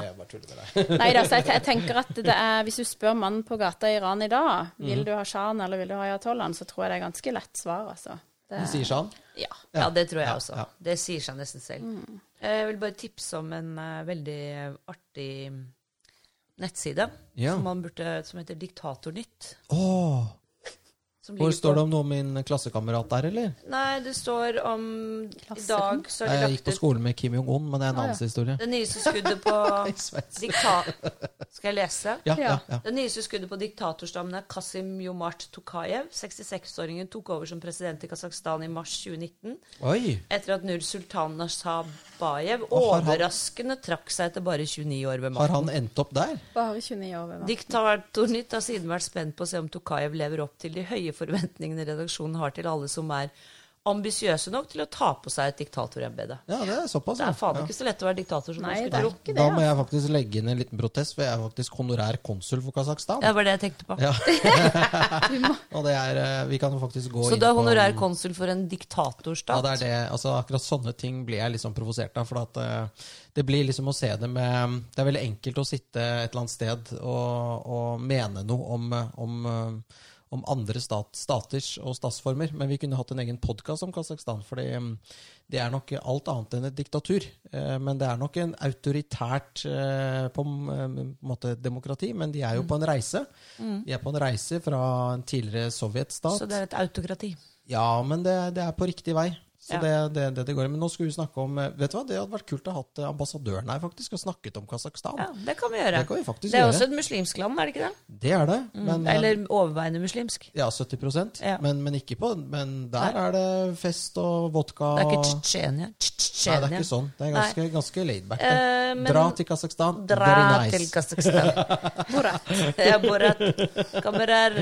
Nei da, så jeg, jeg tenker at det er Hvis du spør mannen på gata i Iran i dag, Mhm. vil du ha sjahen eller vil du ha ayatollahen, så tror jeg det er ganske lett svar, altså. Det, De sier Shahen. ja. Ja, det tror jeg Ja, også. ja. Det sier seg nesten selv. Mm. Jeg vil bare tipse om en uh, veldig artig nettside Ja. som, man burde, som heter Diktatornytt. Åh, Som hvor står det om noe om min klassekamerat der, eller? Nei, det står om I dag så er det Jeg gikk på ut skolen med Kim Jong-un, men det er en Ah, ja. annen historie. det nyeste skuddet på Sveits. dikta... Skal jeg lese? Ja, ja, Ja. Det nyeste skuddet på diktatorstammen er Kasim Jomart Tokayev. 66-åringen tok over som president i Kasakhstan i mars 2019. Oi! Etter at Nur Sultan Nazarbayev har han- overraskende trakk seg etter bare 29 år ved Har makten. han endt opp der? Bare 29 år ved makten. Diktatornytt har siden vært spent på å se om Tokayev lever opp til de høye forventningene redaksjonen har til alle som er ambisiøse nok til å ta på seg et diktatorembete. Ja, det er såpass. Det er faen Ja. ikke så lett å være diktator som Nei, man det er det. Da må jeg faktisk legge inn en liten protest, for jeg er faktisk honorær konsul for Kasakhstan. Det var det jeg tenkte på. Ja. Og det er eh, Vi kan faktisk gå Så inn du er på konsul for en Ja, diktatorstat? det er det. Altså, akkurat sånne ting blir jeg liksom provosert av. For at eh, det blir liksom å se det med Det er veldig enkelt å sitte et eller annet sted og, og mene noe om, om, eh, om andre stat, staters og statsformer. Men vi kunne hatt en egen podkast om Kasakhstan. For det er nok alt annet enn et diktatur. Eh, Men det er nok en autoritært eh, på en eh, på en måte demokrati. Men de er jo på en reise. De er på en reise fra en tidligere sovjetstat. Så det er et autokrati? Ja, men det, det er på riktig vei. Så Ja. det, det, det, det går i. Men nå skulle vi snakke om eh, Vet du hva, Det hadde vært kult å ha hatt eh, ambassadøren her faktisk og snakket om Kasakhstan. Ja, det kan vi gjøre. Det kan vi Det er gjøre. også et muslimsk land, er det ikke det? Det er det. Men, eh, Eller overveiende muslimsk. ja, 70 Ja. men, men ikke på Men der Nei. er det fest og vodka Det er ikke Tsjetsjenia. Nei, det er ikke sånn. Det er ganske, ganske laidback. Eh, Dra til Kasakhstan. dra nice. til Kasakhstan. Borat. Ja, Borat. Kamerar.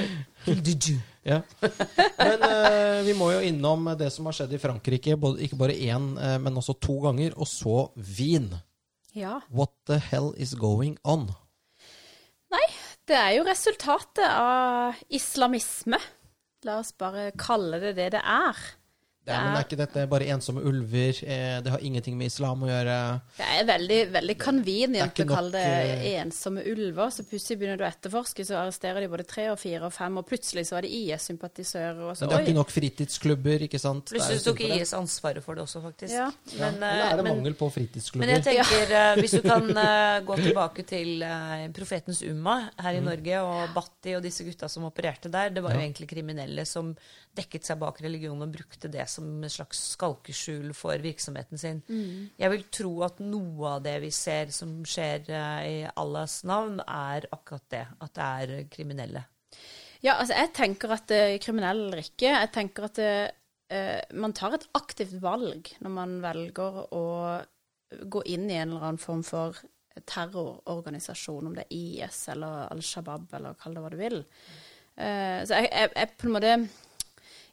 Ja. Men eh, vi må jo innom det som har skjedd i Frankrike, både, ikke bare én, eh, men også to ganger. Og så Wien. Ja. What the hell is going on? Nei, det er jo resultatet av islamisme. La oss bare kalle det det det er. Ja, men er ikke dette bare ensomme ulver? Eh, det har ingenting med islam å gjøre. Det er veldig, veldig Det er convenient å kalle det eh, ensomme ulver. Så plutselig begynner du å etterforske, så arresterer de både tre og fire og fem, og plutselig så er det IS-sympatisører. Men det er ikke nok fritidsklubber, ikke sant? Plutselig tok det. IS ansvaret for det også, faktisk. Ja. Men, Eller er det eh, men, mangel på fritidsklubber? men jeg tenker, eh, hvis du kan eh, gå tilbake til eh, profetens Umma her i Norge, og Batti og disse gutta som opererte der, det var jo Mm. Ja. egentlig kriminelle som dekket seg bak religion og brukte det som et slags skalkeskjul for virksomheten sin. Mm. Jeg vil tro at noe av det vi ser som skjer eh, i Allahs navn, er akkurat det. At det er kriminelle. Ja, altså jeg tenker at det er kriminell eller ikke. Jeg tenker at eh, man tar et aktivt valg når man velger å gå inn i en eller annen form for terrororganisasjon, om det er IS eller Al Shabaab eller kall det hva du vil. Eh, så jeg, jeg, jeg på en måte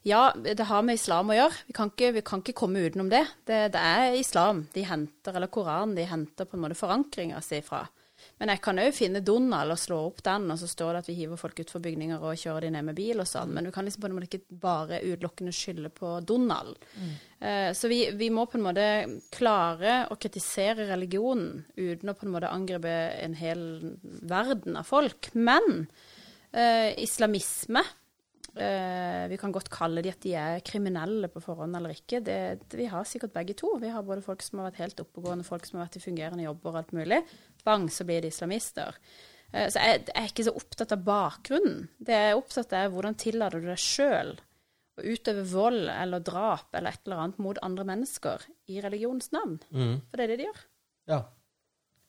Ja, det har med islam å gjøre. Vi kan ikke, vi kan ikke komme utenom det. det. Det er islam de henter, eller Koranen de henter på en måte forankringa si fra. Men jeg kan òg finne Donald og slå opp den, og så står det at vi hiver folk utfor bygninger og kjører de ned med bil og sånn. Men du kan liksom på en måte ikke bare utelukkende skylde på Donald. Eh, så vi, vi må på en måte klare å kritisere religionen uten å på en måte angripe en hel verden av folk. Men eh, islamisme eh, Vi kan godt kalle de at de er kriminelle på forhånd eller ikke. Det, vi har sikkert begge to. Vi har både folk som har vært helt oppegående, folk som har vært i fungerende jobber og alt mulig. Bang, så blir de islamister. Eh, så jeg, jeg er ikke så opptatt av bakgrunnen. Det jeg er opptatt av, er hvordan tillater du deg sjøl å utøve vold eller drap eller et eller annet mot andre mennesker i religionens navn. Mm. For det er det de gjør. Ja.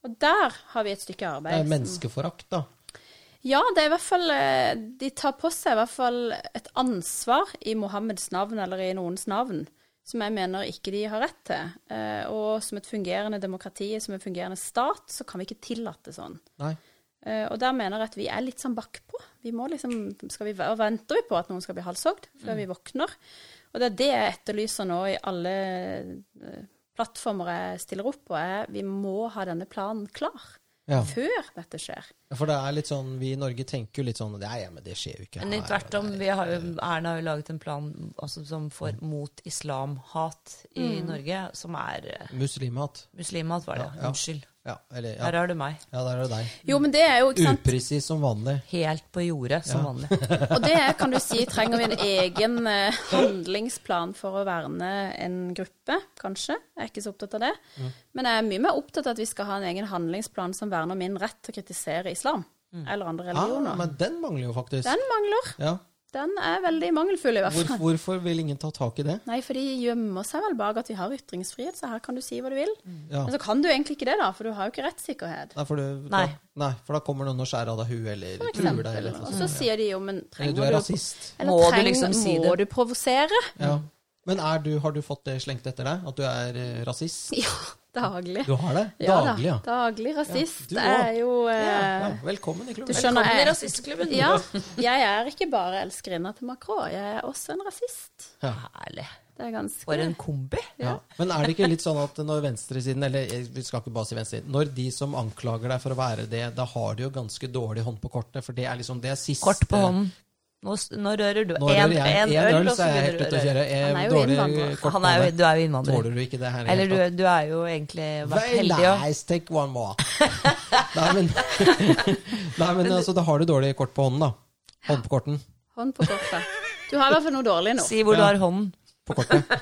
Og der har vi et stykke arbeid. Det er menneskeforakt, da. Ja, det er i hvert fall eh, De tar på seg i hvert fall et ansvar i Mohammeds navn, eller i noens navn, som jeg mener ikke de har rett til. Eh, Og som et fungerende demokrati, som en fungerende stat, så kan vi ikke tillate sånn. Nei. Eh, Og der mener jeg at vi er litt sånn bakpå. Vi må liksom, skal vi, og venter vi på at noen skal bli halshogd før vi våkner. Og det er det jeg etterlyser nå i alle plattformer jeg stiller opp på, er vi må ha denne planen klar Ja. før dette skjer. For det er litt sånn, vi i Norge tenker jo litt sånn Nei, ja, men det skjer jo ikke. Men her, tvert om, vi har jo, Erna har jo laget en plan altså, som for, mot islamhat i Norge, som er eh, Muslimhat. Muslimhat, var det. Ja, ja. Unnskyld. Ja, eller ja. Der har du meg. ja, der er du deg. Jo, men det er jo, ikke sant Upresis som vanlig. Helt på jordet, som Ja. vanlig. Og det er, kan du si, trenger vi en egen eh, handlingsplan for å verne en gruppe, kanskje. Jeg er ikke så opptatt av det. Men jeg er mye mer opptatt av at vi skal ha en egen handlingsplan som verner min rett til å kritisere islam. Eller andre Ah, Ja, men den mangler jo faktisk. Den mangler. Ja. Den er veldig mangelfull, i hvert Hvor, fall. hvorfor vil ingen ta tak i det? Nei, for de gjemmer seg vel bak at vi har ytringsfrihet, så her kan du si hva du vil. Ja. Men så kan du egentlig ikke det, da, for du har jo ikke rettssikkerhet. Nei, for, du, Nei. Da, nei, for da kommer noen og skjærer av deg huet eller truer deg. Eller, Og så sier de jo, men eller trenger du er du rasist. Eller Må du liksom si Må du provosere? Ja. Men er du, har du fått det slengt etter deg? At du er eh, rasist? Ja, daglig. Du har det? Ja Daglig, ja. da. Daglig rasist. Ja, er jo eh, ja. Velkommen i Du klubben. skjønner Velkommen i rasistklubben. Ja, jeg er ikke bare elskerinna til Macron, jeg er også en rasist. Ja. Herlig. Det er ganske For en kombi. Ja. Men er det ikke litt sånn at når venstresiden, eller eh, vi skal ikke bare si venstresiden, når de som anklager deg for å være det, da har de jo ganske dårlig hånd på kortet, for det er liksom det siste Kort på hånden. Nå, nå rører du. Nå øl, øl, og så er jeg begynner helt du ute å røre. kjøre. Han er jo Dårlig innvandrer. kort Han på er jo, hånda. du er jo innvandrer. Tåler du ikke det her? Eller du, du er jo egentlig vært Very heldig og nice, take one more. Nei, men, nei, men altså, da har du dårlig kort på hånden, da. Hånd på korten. hånd på kortet. Du har i hvert fall noe dårlig nå. Si hvor du har hånden. På kortet.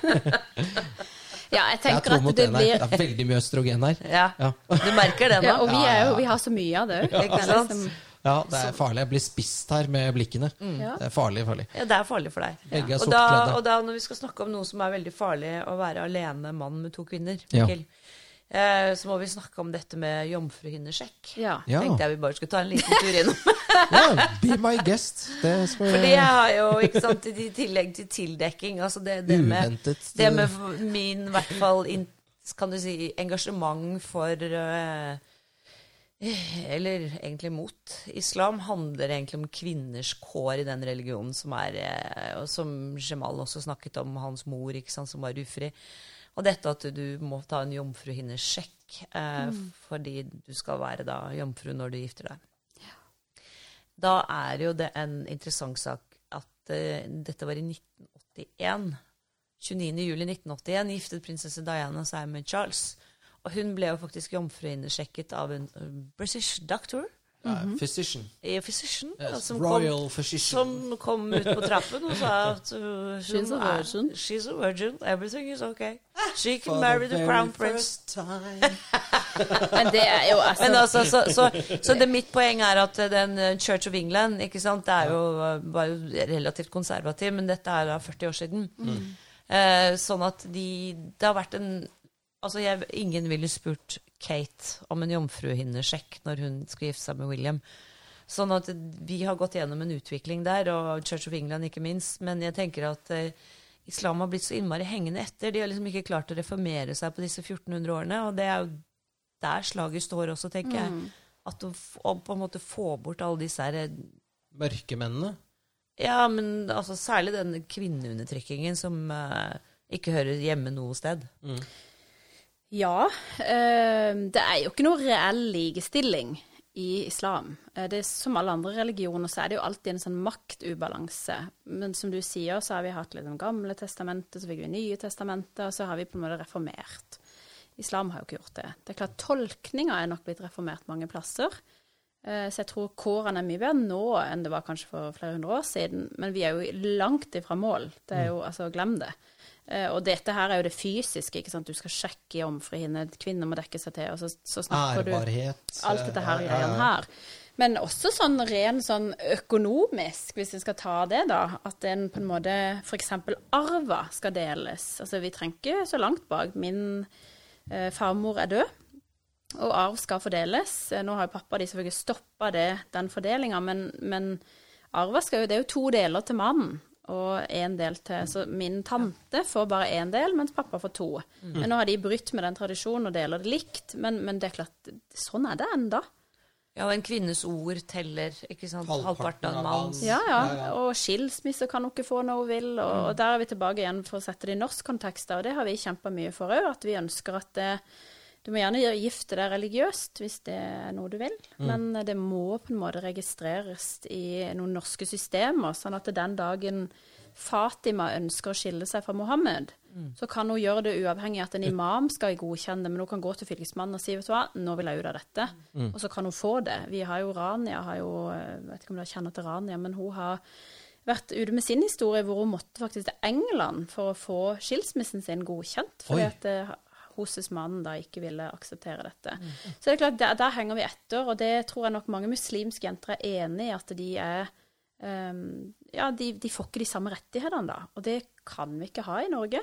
Ja, jeg Jeg tenker jeg at det blir Det er veldig mye østrogen her. Ja. Ja. Du merker det nå. ja. Og vi, er jo, vi har så mye av det òg. Ja, det er farlig. Jeg blir spist her med blikkene. Ja. Det er farlig, farlig. Ja, det er farlig for deg. Begge er Og da, og da når vi skal snakke om noe som er veldig farlig, å være alene mann med to kvinner, Ja. Mikkel, eh, så må vi snakke om dette med jomfruhinnesjekk. Ja. Ja. Tenkte jeg vi bare skulle ta en liten tur innom. ja, be my guest. Det skal Fordi jeg har jo, ikke sant, i tillegg til tildekking, altså det, det med Uventet. Det med min, i hvert fall, kan du si, engasjement for eh, Eller egentlig mot islam, handler egentlig om kvinners kår i den religionen som er eh, og Som Jamal også snakket om, hans mor, ikke sant, som var ufri. Og dette at du må ta en jomfruhinnesjekk eh, fordi du skal være da jomfru når du gifter deg. Da er jo det en interessant sak at eh, dette var i 1981. 29. juli 1981 giftet prinsesse Diana seg med Charles. Og hun ble jo faktisk jomfruinnesjekket av en eh, British doctor, Ja, physician. Ja, physician, Yes, som, kom, royal physician. som kom ut på trappen og sa at uh, She's hun a er- virgin. She's a virgin. Everything is okay. She For can marry the the crown prince. Men det er jo altså, Men altså, så, så, så det mitt poeng er at den eh, Church of England ikke sant, det er jo, var jo relativt konservativ, men dette er da 40 år siden. Eh, sånn at de Det har vært en Altså, jeg, ingen ville spurt Kate om en jomfruhinnesjekk når hun skulle gifte seg med William. Sånn at vi har gått gjennom en utvikling der, og Church of England ikke minst. Men jeg tenker at eh, islam har blitt så innmari hengende etter. De har liksom ikke klart å reformere seg på disse 1400 årene. Og det er jo der slaget står også, tenker jeg. At å, å på en måte få bort alle disse her eh, Mørkemennene. Ja, men altså særlig den kvinneundertrykkingen som eh, ikke hører hjemme noe sted. Ja, eh, det er jo ikke noe reell likestilling i islam. Eh, det er Som alle andre religioner så er det jo alltid en sånn maktubalanse. Men som du sier, så har vi hatt litt om Gamle testamentet, så fikk vi Nye testamentet, og så har vi på en måte reformert. Islam har jo ikke gjort det. Det er klart Tolkninga er nok blitt reformert mange plasser. Eh, Så jeg tror kårene er mye bedre nå enn det var kanskje for flere hundre år siden. Men vi er jo langt ifra mål. Det er jo, altså, glem det. Eh, Og dette her er jo det fysiske. ikke sant? Du skal sjekke i jomfruhinne, kvinner må dekke seg til, og så, så snakker du alt dette her eh, greiene her. Men også sånn ren sånn økonomisk, hvis vi skal ta det, da. At en på en måte f.eks. arva skal deles. Altså vi trenger ikke så langt bak. Min eh, farmor er død, og arv skal fordeles. Eh, Nå har jo pappa de selvfølgelig stoppa den fordelinga, men, men arva skal jo Det er jo to deler til mannen. Og én del til Så min tante får bare én del, mens pappa får to. Men nå har de brutt med den tradisjonen og deler det likt. Men, men det er klart, sånn er det enda. Ja, og en kvinnes ord teller, ikke sant? Halvparten Halvparten av en manns. Ja, ja. Ja, ja. Og skilsmisse kan hun ikke få når hun vil. Og, og der er vi tilbake igjen for å sette det i norsk kontekst. Og det har vi kjempa mye for òg. At vi ønsker at det, du må gjerne gifte deg religiøst hvis det er noe du vil. Men det må på en måte registreres i noen norske systemer. Sånn at den dagen Fatima ønsker å skille seg fra Mohammed, så kan hun gjøre det uavhengig av at en imam skal godkjenne det, men hun kan gå til fylkesmannen og si vet du hva, nå vil jeg ut av dette. Og så kan hun få det. Vi har jo Rania, har jo, jeg vet ikke om dere kjenner til Rania, men hun har vært ute med sin historie hvor hun måtte faktisk til England for å få skilsmissen sin godkjent. Fordi Oi. at eh, mannen da ikke ville akseptere dette. Så det er klart, der, der henger vi etter, og det tror jeg nok mange muslimske jenter er enig i, at de er um, Ja, de, de får ikke de samme rettighetene da, og det kan vi ikke ha i Norge.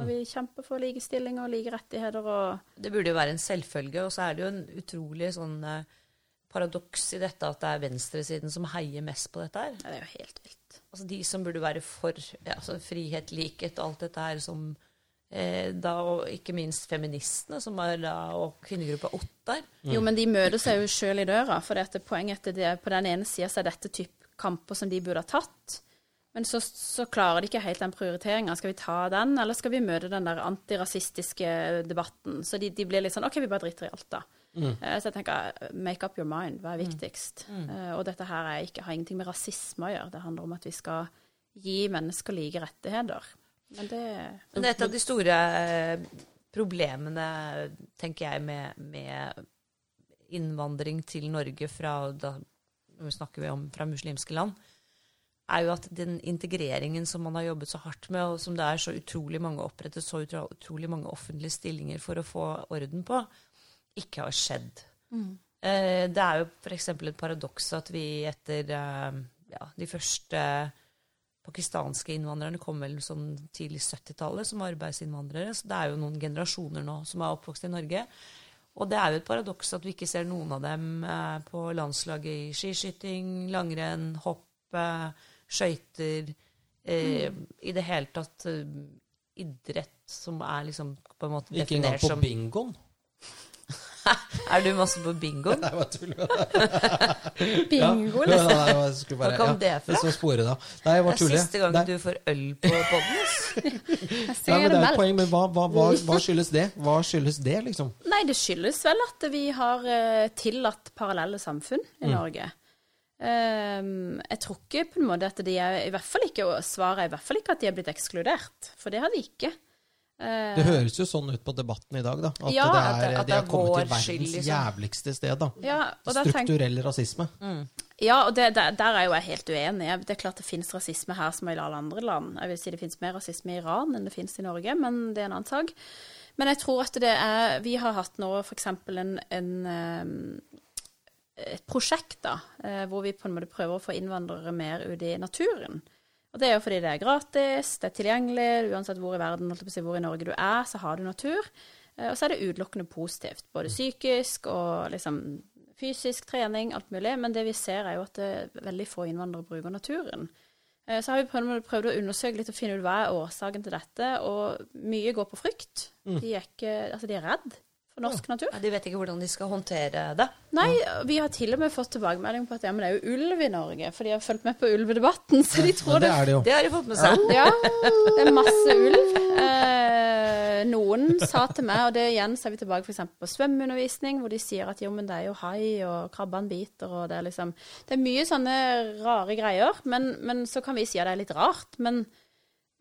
Når vi kjemper for likestilling og like rettigheter og Det burde jo være en selvfølge, og så er det jo en utrolig sånn eh, paradoks i dette at det er venstresiden som heier mest på dette her. ja, Det er jo helt vilt. Altså de som burde være for ja, altså frihet, likhet, alt dette her som da, og ikke minst feministene, som er da, og kvinnegruppa Ottar. Jo, men de møter seg jo sjøl i døra. For det er poenget er det, på den ene sida er dette type kamper som de burde ha tatt. Men så, så klarer de ikke helt den prioriteringa. Skal vi ta den, eller skal vi møte den der antirasistiske debatten? Så de, de blir litt sånn OK, vi bare driter i alt, da. Mm. Så jeg tenker make up your mind. Hva er viktigst? Eh, Og dette her er ikke, har ingenting med rasisme å gjøre. Det handler om at vi skal gi mennesker like rettigheter. Men det Men et av de store eh, problemene, tenker jeg, med, med innvandring til Norge fra da vi snakker vi om fra muslimske land, er jo at den integreringen som man har jobbet så hardt med, og som det er så utrolig mange opprettet så utrolig mange offentlige stillinger for å få orden på, ikke har skjedd. Eh, det er jo f.eks. et paradoks at vi etter eh, ja, de første pakistanske innvandrerne kom vel sånn tidlig 70-tallet som arbeidsinnvandrere. Så det er jo noen generasjoner nå som er oppvokst i Norge. Og det er jo et paradoks at vi ikke ser noen av dem eh, på landslaget i skiskyting, langrenn, hopp, eh, skøyter eh, I det hele tatt idrett som er liksom på en måte Ikke engang definert på som bingoen. Er du masse på bingoen? Nei, bare tull med. Bingo, liksom. nei, nei, bare- Hva kom ja, det fra? Så sporet da. Nei, jeg Det er siste gang Nei. du får øl på poden. men det er et poeng, men hva, hva, hva, hva skyldes det? Hva skyldes det, liksom? Nei, det skyldes vel at vi har eh, tillatt parallelle samfunn i Norge. Um, jeg tror ikke på en måte at de er i hvert fall ikke, og Svaret er i hvert fall ikke at de er blitt ekskludert, for det har de ikke. Eh, Det høres jo sånn ut på debatten i dag, da. At, Ja, det at er, det- at de har kommet til verdens skyld, liksom. jævligste sted, da. ja, og da tenk, Strukturell rasisme. ja, og det, der, der er jo jeg helt uenig. Det er klart det finnes rasisme her som i alle andre land. Jeg vil si det finnes mer rasisme i Iran enn det finnes i Norge, men det er en annen sak. Men jeg tror at det er Vi har hatt nå f.eks. en, en ehm, et prosjekt da, eh, hvor vi på en måte prøver å få innvandrere mer ut i naturen. Og det er jo fordi det er gratis, det er tilgjengelig, uansett hvor i verden, hvor i Norge du er, så har du natur. Eh, Og så er det utelukkende positivt, både psykisk og liksom fysisk trening, alt mulig. Men det vi ser er jo at er veldig få innvandrere bruker naturen. Eh, Så har vi prøvd, prøvd å undersøke litt og finne ut hva er årsaken til dette, og mye går på frykt. De er ikke, altså de er redd for norsk natur. Ja, de vet ikke hvordan de skal håndtere det. Nei, vi har til og med fått tilbakemelding på at ja, men det er jo ulv i Norge, for de har fulgt med på ulvedebatten, så de tror ja, det er det jo. Det har de fått med seg. Ja, det er masse ulv. Eh, noen sa til meg, og det igjen ser vi tilbake f.eks. på svømmeundervisning, hvor de sier at jo, men det er jo hai, og krabbene biter, og det er liksom Det er mye sånne rare greier, men, men så kan vi si at det er litt rart, men,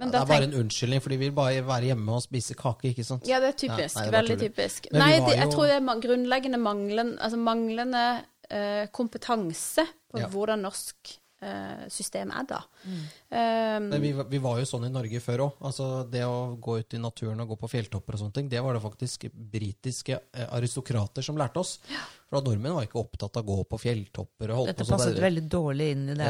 men Ja, det er bare en unnskyldning, for de vil bare være hjemme og spise kake, ikke sant? Ja, det er typisk. Ja, nei, det veldig typisk. Men Nei, det, jeg jo- tror det er grunnleggende manglen, altså manglende eh, kompetanse på Ja. hvordan norsk eh, system er da. Mm. Um, Men vi, vi var jo sånn i Norge før òg. Altså, det å gå ut i naturen og gå på fjelltopper og sånne ting, det var det faktisk britiske eh, aristokrater som lærte oss. For at nordmenn var ikke opptatt av å gå på fjelltopper og holde Dette på sånn. passet der- veldig dårlig inn i det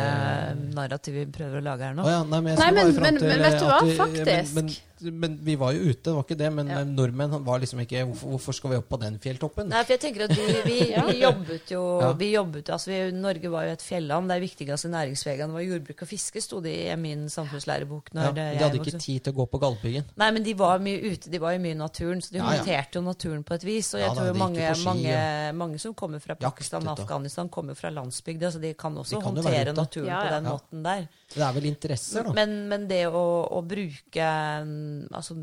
narrativet vi prøver å lage her nå. Ja, nei, men, jeg Nei, men- men- til men vet du hva, faktisk? Men, vi var jo ute, det var ikke det. Men Ja. eh, nordmenn var liksom ikke hvorfor, hvorfor skal vi opp på den fjelltoppen? Nei, for jeg tenker at vi, vi, Ja. vi jobbet jo Ja. vi jobbet, altså vi, Norge var jo et fjelland. Det viktigste næringsvegene var jordbruk og fiske, sto det i min samfunnslærebok. Når ja, de hadde jeg, ikke tid til å gå på Galdhøpiggen. Nei, men de var mye ute, de var jo mye i naturen, så de Ja, ja. håndterte jo naturen på et vis. Og jeg tror jo mange, ski, mange, mange som kommer fra Pakistan og. Afghanistan, kommer fra landsbygda, så de kan også De kan håndtere naturen Ja, på den Ja. måten der. Det er vel interesser, da. Men, men det å, å bruke mm, Altså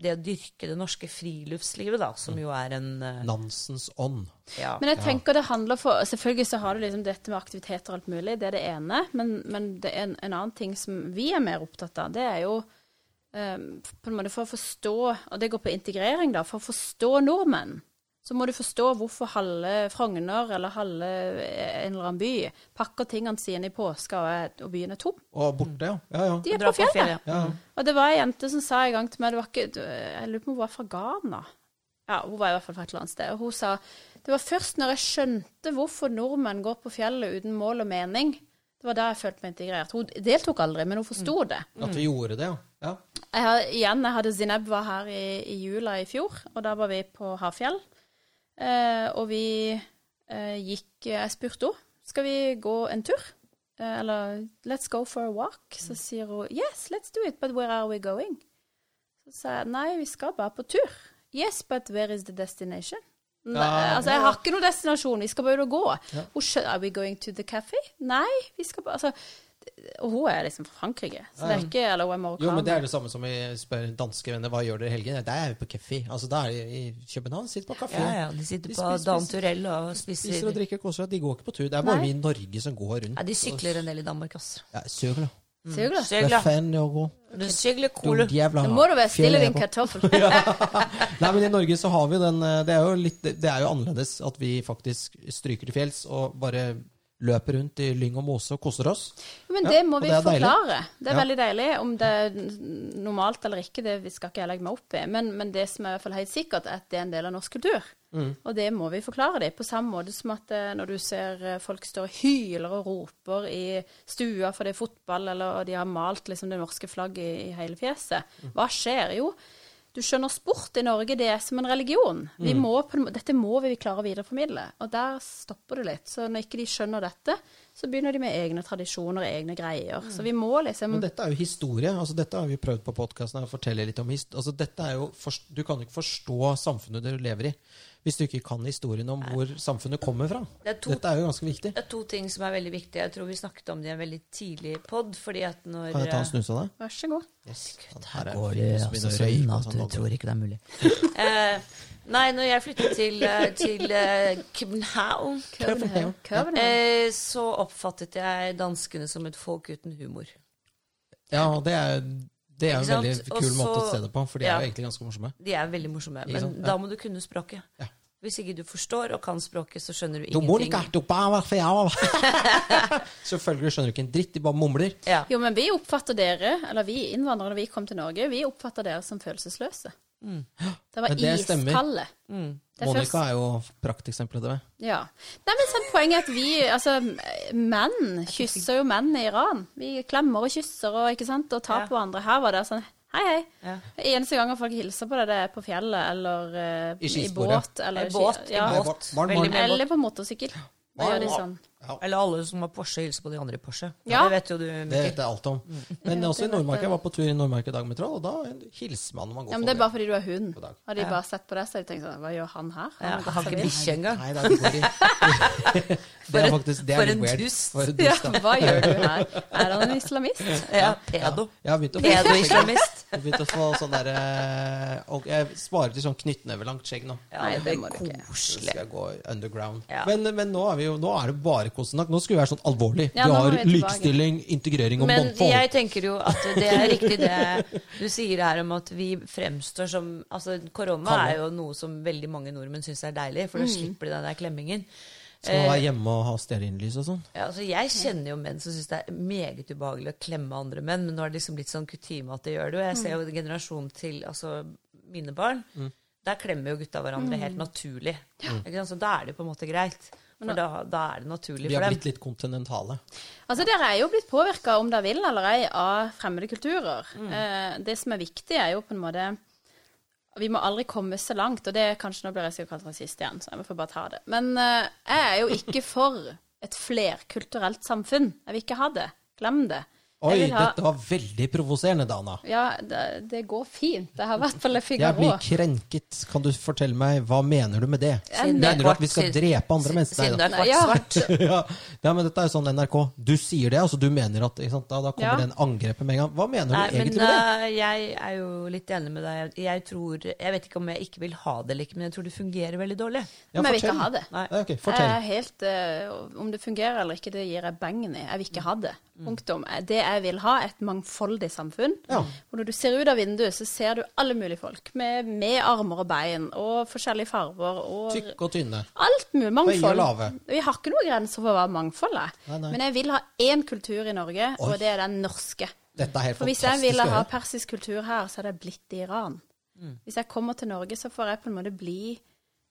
det å dyrke det norske friluftslivet, da, som jo er en uh, Nansens ånd. ja. Men jeg tenker det handler for Selvfølgelig så har du liksom dette med aktiviteter og alt mulig, det er det ene. Men, men det er en, en annen ting som vi er mer opptatt av, det er jo um, på en måte for å forstå Og det går på integrering, da. For å forstå nordmenn, så må du forstå hvorfor halve Frogner eller halve en eller annen by pakker tingene sine i påska og, byen er tom. Og borte, ja. Ja, ja. De er på fjellet. ja. ja. Og det var ei jente som sa en gang til meg det var ikke, Jeg lurer på om hun var fra Ghana. Ja, hun var i hvert fall fra et eller annet sted. Og hun sa det var først når jeg skjønte hvorfor nordmenn går på fjellet uten mål og mening, det var da jeg følte meg integrert. Hun deltok aldri, men hun forsto det. At vi gjorde det, ja. ja. Jeg igjen, jeg hadde Zineb var her i, i jula i fjor, og da var vi på Havfjell. Eh, og vi eh, gikk Jeg spurte henne skal vi gå en tur. Eh, eller let's go for a walk. Så sier hun yes, let's do it, but where are we going? Så sa jeg nei, vi skal bare på tur. Yes, but where is the destination? Nei, Ja, altså, jeg har ikke noen destinasjon, vi skal bare gå. Ja. Are we going to the cafe? Nei, vi skal bare altså, Og hun er liksom fra Frankrike, så det er ikke Eller hun er marokkaner. Jo, men det er det samme som vi spør danske venner hva gjør dere i helgen. Da er vi på kafé. Altså, da er de i København, sitter på kafé. Ja, ja, de sitter De på spiser- Dan Turell og Spiser og drikker koser seg. De går ikke på tur. Det er bare Nei. vi i Norge som går rundt. Ja, de sykler en del i Danmark, altså. Ja, søgla. Mm. jeg går? Du sykler cool. Nå må du være stille, din kartoffel. Nei, men i Norge så har vi den eh, Det er jo litt Det er jo annerledes at vi faktisk stryker til fjells og bare løper rundt i lyng og mose og koser oss. Men det må vi det forklare. deilig. Det er Ja. veldig deilig. Om det er normalt eller ikke, det skal ikke jeg legge meg opp i. Men, men det som er i hvert fall helt sikkert, er at det er en del av norsk kultur. Mm. Og det må vi forklare dem. På samme måte som at eh, når du ser eh, folk står og hyler og roper i stua for det er fotball, eller de har malt liksom det norske flagget i, i hele fjeset. Mm. Hva skjer? Jo, du skjønner, sport i Norge det er som en religion. Vi Mm. må på, dette må vi klare å videreformidle. Og der stopper det litt. Så når ikke de skjønner dette, så begynner de med egne tradisjoner og egne greier. Så vi må liksom Men dette er jo historie. altså Dette har vi prøvd på podkasten. Fortelle litt om altså dette er jo Du kan jo ikke forstå samfunnet du lever i hvis du ikke kan historien om hvor samfunnet kommer fra. Det er to Dette er jo ganske viktig. Det er to ting som er veldig viktige. Jeg tror vi snakket om det i en veldig tidlig pod. Fordi at når Kan jeg ta en snus av deg? Vær så god. Yes. Her er går det altså så sånn at sånn, du tror ikke det er mulig. eh, nei, når jeg flyttet til, eh, til uh, København, København. København. eh, så oppfattet jeg danskene som et folk uten humor. Ja, det er, det er en veldig kul Også, måte å se det på, for de ja. er jo egentlig ganske morsomme. De er veldig morsomme. Men? Ja. da må du kunne språket. Ja. Hvis ikke du forstår og kan språket, så skjønner du Du, ingenting. Du bare fjær. Selvfølgelig skjønner du ikke en dritt, de bare mumler. Ja. Jo, men vi oppfatter dere, eller vi innvandrere når vi kom til Norge, vi oppfatter dere som følelsesløse. Det var iskalde. iskalde. Det er Monica først- er jo prakteksempelet til det. Ja. Nei, men sånn, Poenget er at vi, altså menn, kysser jo menn i Iran. Vi klemmer og kysser og, ikke sant, og tar Ja. på hverandre. Her var det sånn hei, hei. Ja. Eneste gangen folk hilser på deg, det er på fjellet eller uh, I i båt. Eller I båt, i båt. Barn, barn. mye. Eller på motorsykkel. Da gjør de sånn. Eller alle som har Porsche, hilser på de andre i Porsche. Ja. Det vet jo du, Det Mikkel. vet jeg alt om. Men også i Nordmarka. Jeg var på tur i Nordmarka i dag med Troll, og da hilser man når man går Ja, men det er bare fordi du er hund. Har de bare sett på deg, så har de tenkt sånn Hva gjør han her? Ja, Han har ikke bikkje engang. Nei, det er ikke Det er faktisk det er for litt en dust. For en Ja, dust, ja, hva gjør du her? Er han en islamist? Ja, pedo. Få Pedo-islamist. Jeg har begynt å få sånn derre og Jeg sparer til sånn knyttnevelangt skjegg nå. Ja, Nei, det det må du ikke. Koselig. skal jeg gå underground. Men, men nå, er vi jo, nå er det bare. Nå skulle vi være sånn alvorlig. Ja, vi har likestilling, integrering og Men mangfold. jeg tenker jo at det er riktig det du sier her om at vi fremstår som Altså, korona er jo noe som veldig mange nordmenn syns er deilig, for da slipper de den der klemmingen. Skal man være hjemme og ha stearinlys og sånn? Ja, altså Jeg kjenner jo menn som syns det er meget ubehagelig å klemme andre menn, men nå er det liksom blitt sånn kutyme at det gjør det. Og jeg ser jo generasjonen til altså mine barn. Der klemmer jo gutta hverandre helt naturlig. Ikke sant? Så da er det på en måte greit. For da, da er det naturlig for dem. Vi har blitt litt kontinentale. Altså, Dere er jo blitt påvirka, om dere vil eller ei, av fremmede kulturer. Mm. Eh, det som er viktig, er jo på en måte Vi må aldri komme så langt, og det er kanskje Nå blir jeg sikkert kalt rasist igjen, så jeg får bare ta det. Men eh, jeg er jo ikke for et flerkulturelt samfunn. Jeg vil ikke ha det. Glem det. Jeg Oi, ha- dette var veldig provoserende, Dana. Ja, det, det går fint. Det har vært hvert fall Jeg Figaro. blir krenket. Kan du fortelle meg, hva mener du med det? Siden er Mener du at vi skal drepe andre mennesker? Siden det er kvart svart. ja. ja, men dette er jo sånn NRK. Du sier det, altså du mener at ikke sant? Da, da kommer Ja. den angrepet med en gang. Hva mener Nei, du men egentlig med det? eh, jeg er jo litt enig med deg. Jeg tror Jeg vet ikke om jeg ikke vil ha det eller ikke, men jeg tror det fungerer veldig dårlig. Ja, Men jeg vil ikke ha det. Nei. Okay, fortell. Jeg er helt, uh, Om det fungerer eller ikke, det gir jeg bengen i. Jeg vil ikke ha det. Punktum. Det jeg vil ha, et mangfoldig samfunn. Ja. Og når du ser ut av vinduet, så ser du alle mulige folk. Med, med armer og bein, og forskjellige farger. Og Tykke og tynne. alt mulig. Mangfold. Vi har ikke noen grenser for hva mangfold er. Nei, nei. Men jeg vil ha én kultur i Norge, Oi. og det er den norske. Dette er helt For hvis jeg ville ha persisk kultur her, så hadde jeg blitt i Iran. Mm. Hvis jeg kommer til Norge, så får jeg på en måte bli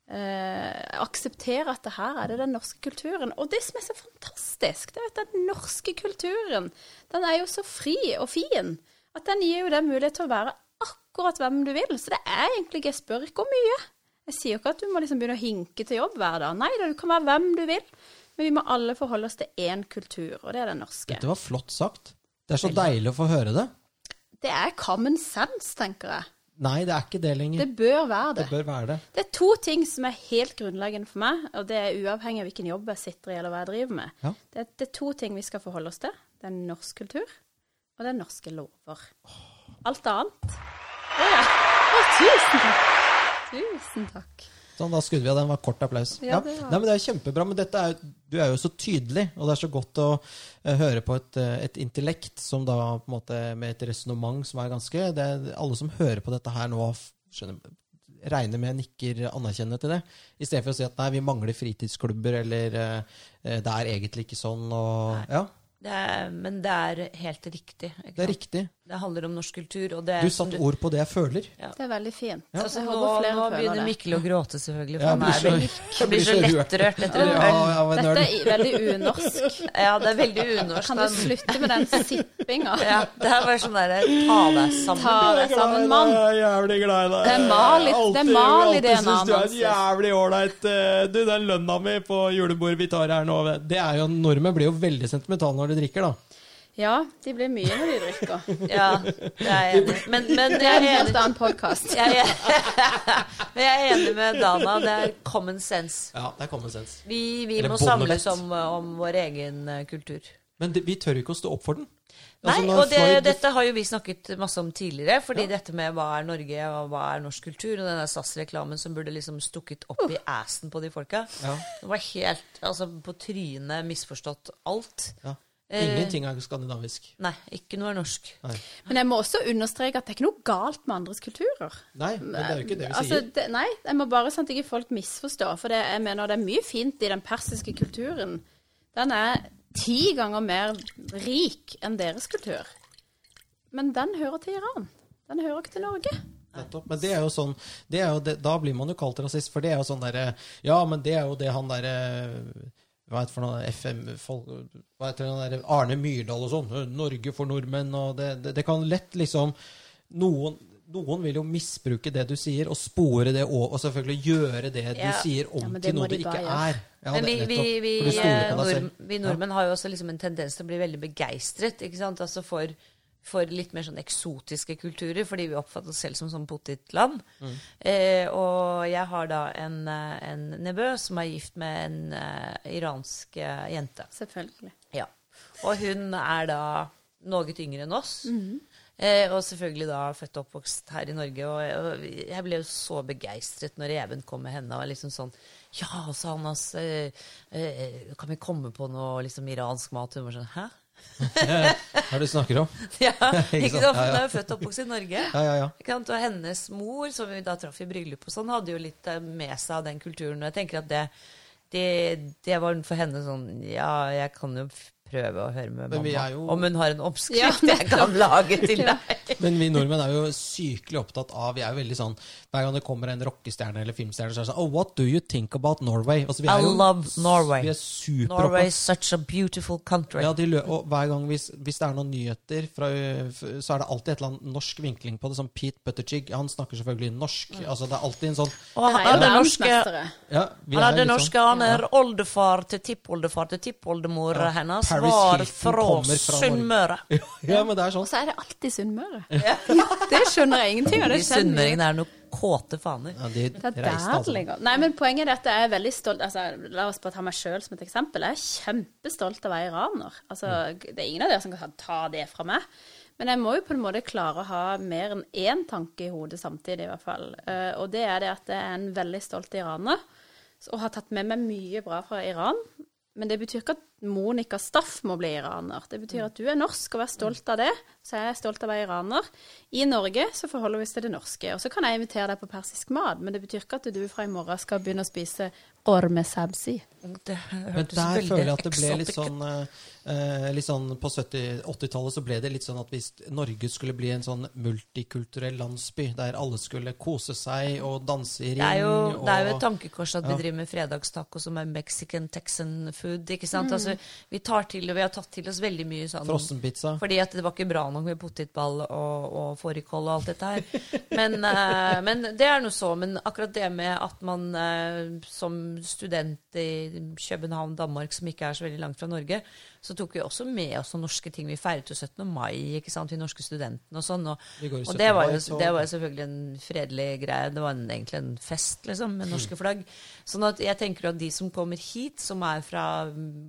eh, Akseptere at det her er det den norske kulturen. Og det som er så fantastisk, det er at den norske kulturen, den er jo så fri og fin. At den gir jo deg mulighet til å være akkurat hvem du vil. Så det er egentlig Jeg spør ikke om mye. Jeg sier ikke at du må liksom begynne å hinke til jobb hver dag. Nei da, du kan være hvem du vil. Men vi må alle forholde oss til én kultur, og det er den norske. Dette var flott sagt. Det er så deilig å få høre det. Det er common sense, tenker jeg. Nei, det er ikke det lenger. Det bør være det. Det bør være det. Det er to ting som er helt grunnleggende for meg, og det er uavhengig av hvilken jobb jeg sitter i eller hva jeg driver med. Ja. Det, er, det er to ting vi skal forholde oss til. Det er norsk kultur, og det er norske lover. Alt annet Å ja. Å, tusen takk. Tusen takk. Sånn, da skudde vi av den. Var kort applaus. Ja, Ja, det Nei, men Det er kjempebra, men er, du er jo så tydelig, og det er så godt å uh, høre på et, eh, et intellekt som da på en måte med et resonnement som er ganske det Alle som hører på dette her nå, skjønner, regner med nikker anerkjennende til det. I stedet for å si at nei, vi mangler fritidsklubber, eller eh, det er egentlig ikke sånn, og Ja, Det er, men det er helt riktig. Det er riktig. Det handler om norsk kultur. Og det, Du satte ord på det jeg føler. Det er veldig fint. Ja. Altså, nå, nå begynner. Mikkel å gråte, selvfølgelig. For Jeg blir så- jeg blir blir så så rørt. lettrørt etter en øl. ja, Dette er veldig unorsk. Ja, det er veldig unorsk. Kan du slutte med den sippinga? Ja, det er bare sånn derre ta deg sammen. Ta deg sammen, mann. Jeg er jævlig glad i deg. Det er mal i- det ene annet. i DNA-en synes du er en jævlig ålreit. eh, Du, den lønna mi på julebordet vi tar her nå Det er jo, Nordmenn blir jo veldig sentimentale når de drikker, da. Ja, de blir mye når de drikker. Ja, det er jeg enig i. Men, men jeg er en er helt annen podkast. jeg er, er enig med Dana. Det er common sense. Ja, det er common sense. Vi, vi må samles om, om vår egen eh, kultur. Men det, vi tør ikke å stå opp for den. Nei, Altså, når og det, Floyd- dette har jo vi snakket masse om tidligere. Fordi dette med hva er Norge, og hva er norsk kultur, og denne SAS-reklamen som burde liksom stukket opp i assen på de folka. Ja. Det var helt altså, på trynet misforstått alt. Ja. Eh. Ingenting er skandinavisk. Nei, ikke noe er norsk. Men jeg må også understreke at det er ikke noe galt med andres kulturer. Nei, men det er jo ikke det vi Altså, sier. det, nei, jeg må bare sånn at ikke folk misforstår. For det, jeg mener det er mye fint i den persiske kulturen. Den er ti ganger mer rik enn deres kultur. Men den hører til Iran. Den hører ikke til Norge. Nettopp. Men det er jo sånn det er jo det, Da blir man jo kalt rasist, for det er jo sånn derre Ja, men det er jo det han derre hva heter for noe FM, folk, hva heter det, der, Arne Myrdal og sånn. 'Norge for nordmenn' og det, det, det kan lett liksom noen, noen vil jo misbruke det du sier, og spore det og, og selvfølgelig gjøre det du Ja. sier, om Ja, til noe det ikke er. Ja, Men vi, vi, vi, eh, nord, vi nordmenn har jo også liksom en tendens til å bli veldig begeistret? Altså for, for litt mer sånn eksotiske kulturer, fordi vi oppfatter oss selv som sånn potetland. Mm. Eh, og jeg har da en, eh, en nevø som er gift med en uh, iransk eh, jente. Selvfølgelig. Ja. Og hun er da noe yngre enn oss. Eh, og selvfølgelig da født og oppvokst her i Norge. Og, og jeg ble jo så begeistret når Even kom med henne. Og liksom sånn Ja, sa han altså eh, Kan vi komme på noe liksom iransk mat? Hun var sånn Hæ? Hva er det du snakker om? Ja, Ikke sant? Hun er jo født og oppvokst i Norge. Ja, ja, ja. Og hennes mor, som vi da traff i bryllup og sånn, hadde jo litt eh, med seg av den kulturen. Og jeg tenker at det, det, det var for henne sånn Ja, jeg kan jo prøve å høre med mamma er jo- om hun har en oppskrift Ja, jeg kan lage til deg. Men vi nordmenn er jo sykelig opptatt av Vi er jo veldig sånn Hver gang det kommer en rockestjerne eller filmstjerne, så er det sånn Oh, what do you think about Norway? Altså, vi I er jo, love Norway. Er Norway is such a beautiful country. Ja, de lø og hver gang hvis, hvis det er noen nyheter, fra, så er det alltid et eller annet norsk vinkling på det. Som Pete Buttigieg. Han snakker selvfølgelig norsk. Altså, det er alltid en sånn og han er hadde norske, ja, vi han er hadde norske sånn- aner. Oldefar til tippoldefar til tippoldemor Ja. hennes Paris var Hilton fra kommer fra Sunnmøre. Ja, men det er sånn. Og så er det alltid Sunnmøre. Det skjønner jeg ingenting av. Sunnmøringene er noen kåte faner. Ja, de Det er reiste altså. Nei, men poenget er at jeg er veldig stolt altså, La oss bare ta meg sjøl som et eksempel. Jeg er kjempestolt av å være iraner. Altså, det er ingen av dere som kan ta det fra meg. Men jeg må jo på en måte klare å ha mer enn én tanke i hodet samtidig, i hvert fall. Eh, og det er det at jeg er en veldig stolt iraner, og har tatt med meg mye bra fra Iran. Men det betyr ikke at Monica Staff må bli iraner. Det betyr at du er norsk og vær stolt av det. Så jeg er stolt av å være iraner. I Norge så forholder vi oss til det norske. Og så kan jeg invitere deg på persisk mat, men det betyr ikke at du fra i morgen skal begynne å spise orme sabzi. Det Men der føler jeg at det ble litt sånn eh, eh, Litt sånn På 70 80-tallet så ble det litt sånn at hvis Norge skulle bli en sånn multikulturell landsby, der alle skulle kose seg og danse i ring Det er, jo, det er jo et tankekors at vi driver med fredagstaco som er mexican texan food. ikke sant? Altså, vi tar til, og vi har tatt til oss veldig mye sånn frossenpizza. Fordi at det var ikke bra nok med potetball og, og fårikål og alt dette her. Men, eh, men det er nå så. Men akkurat det med at man eh, som student i København, Danmark, som ikke er så veldig langt fra Norge, så tok vi også med oss noen norske ting. Vi feiret jo 17. mai, ikke sant, vi norske studentene og sånn. Og, og det var, jo, det var jo selvfølgelig en fredelig greie. Det var en, egentlig en fest, liksom, med norske flagg. Sånn at jeg tenker at de som kommer hit, som er fra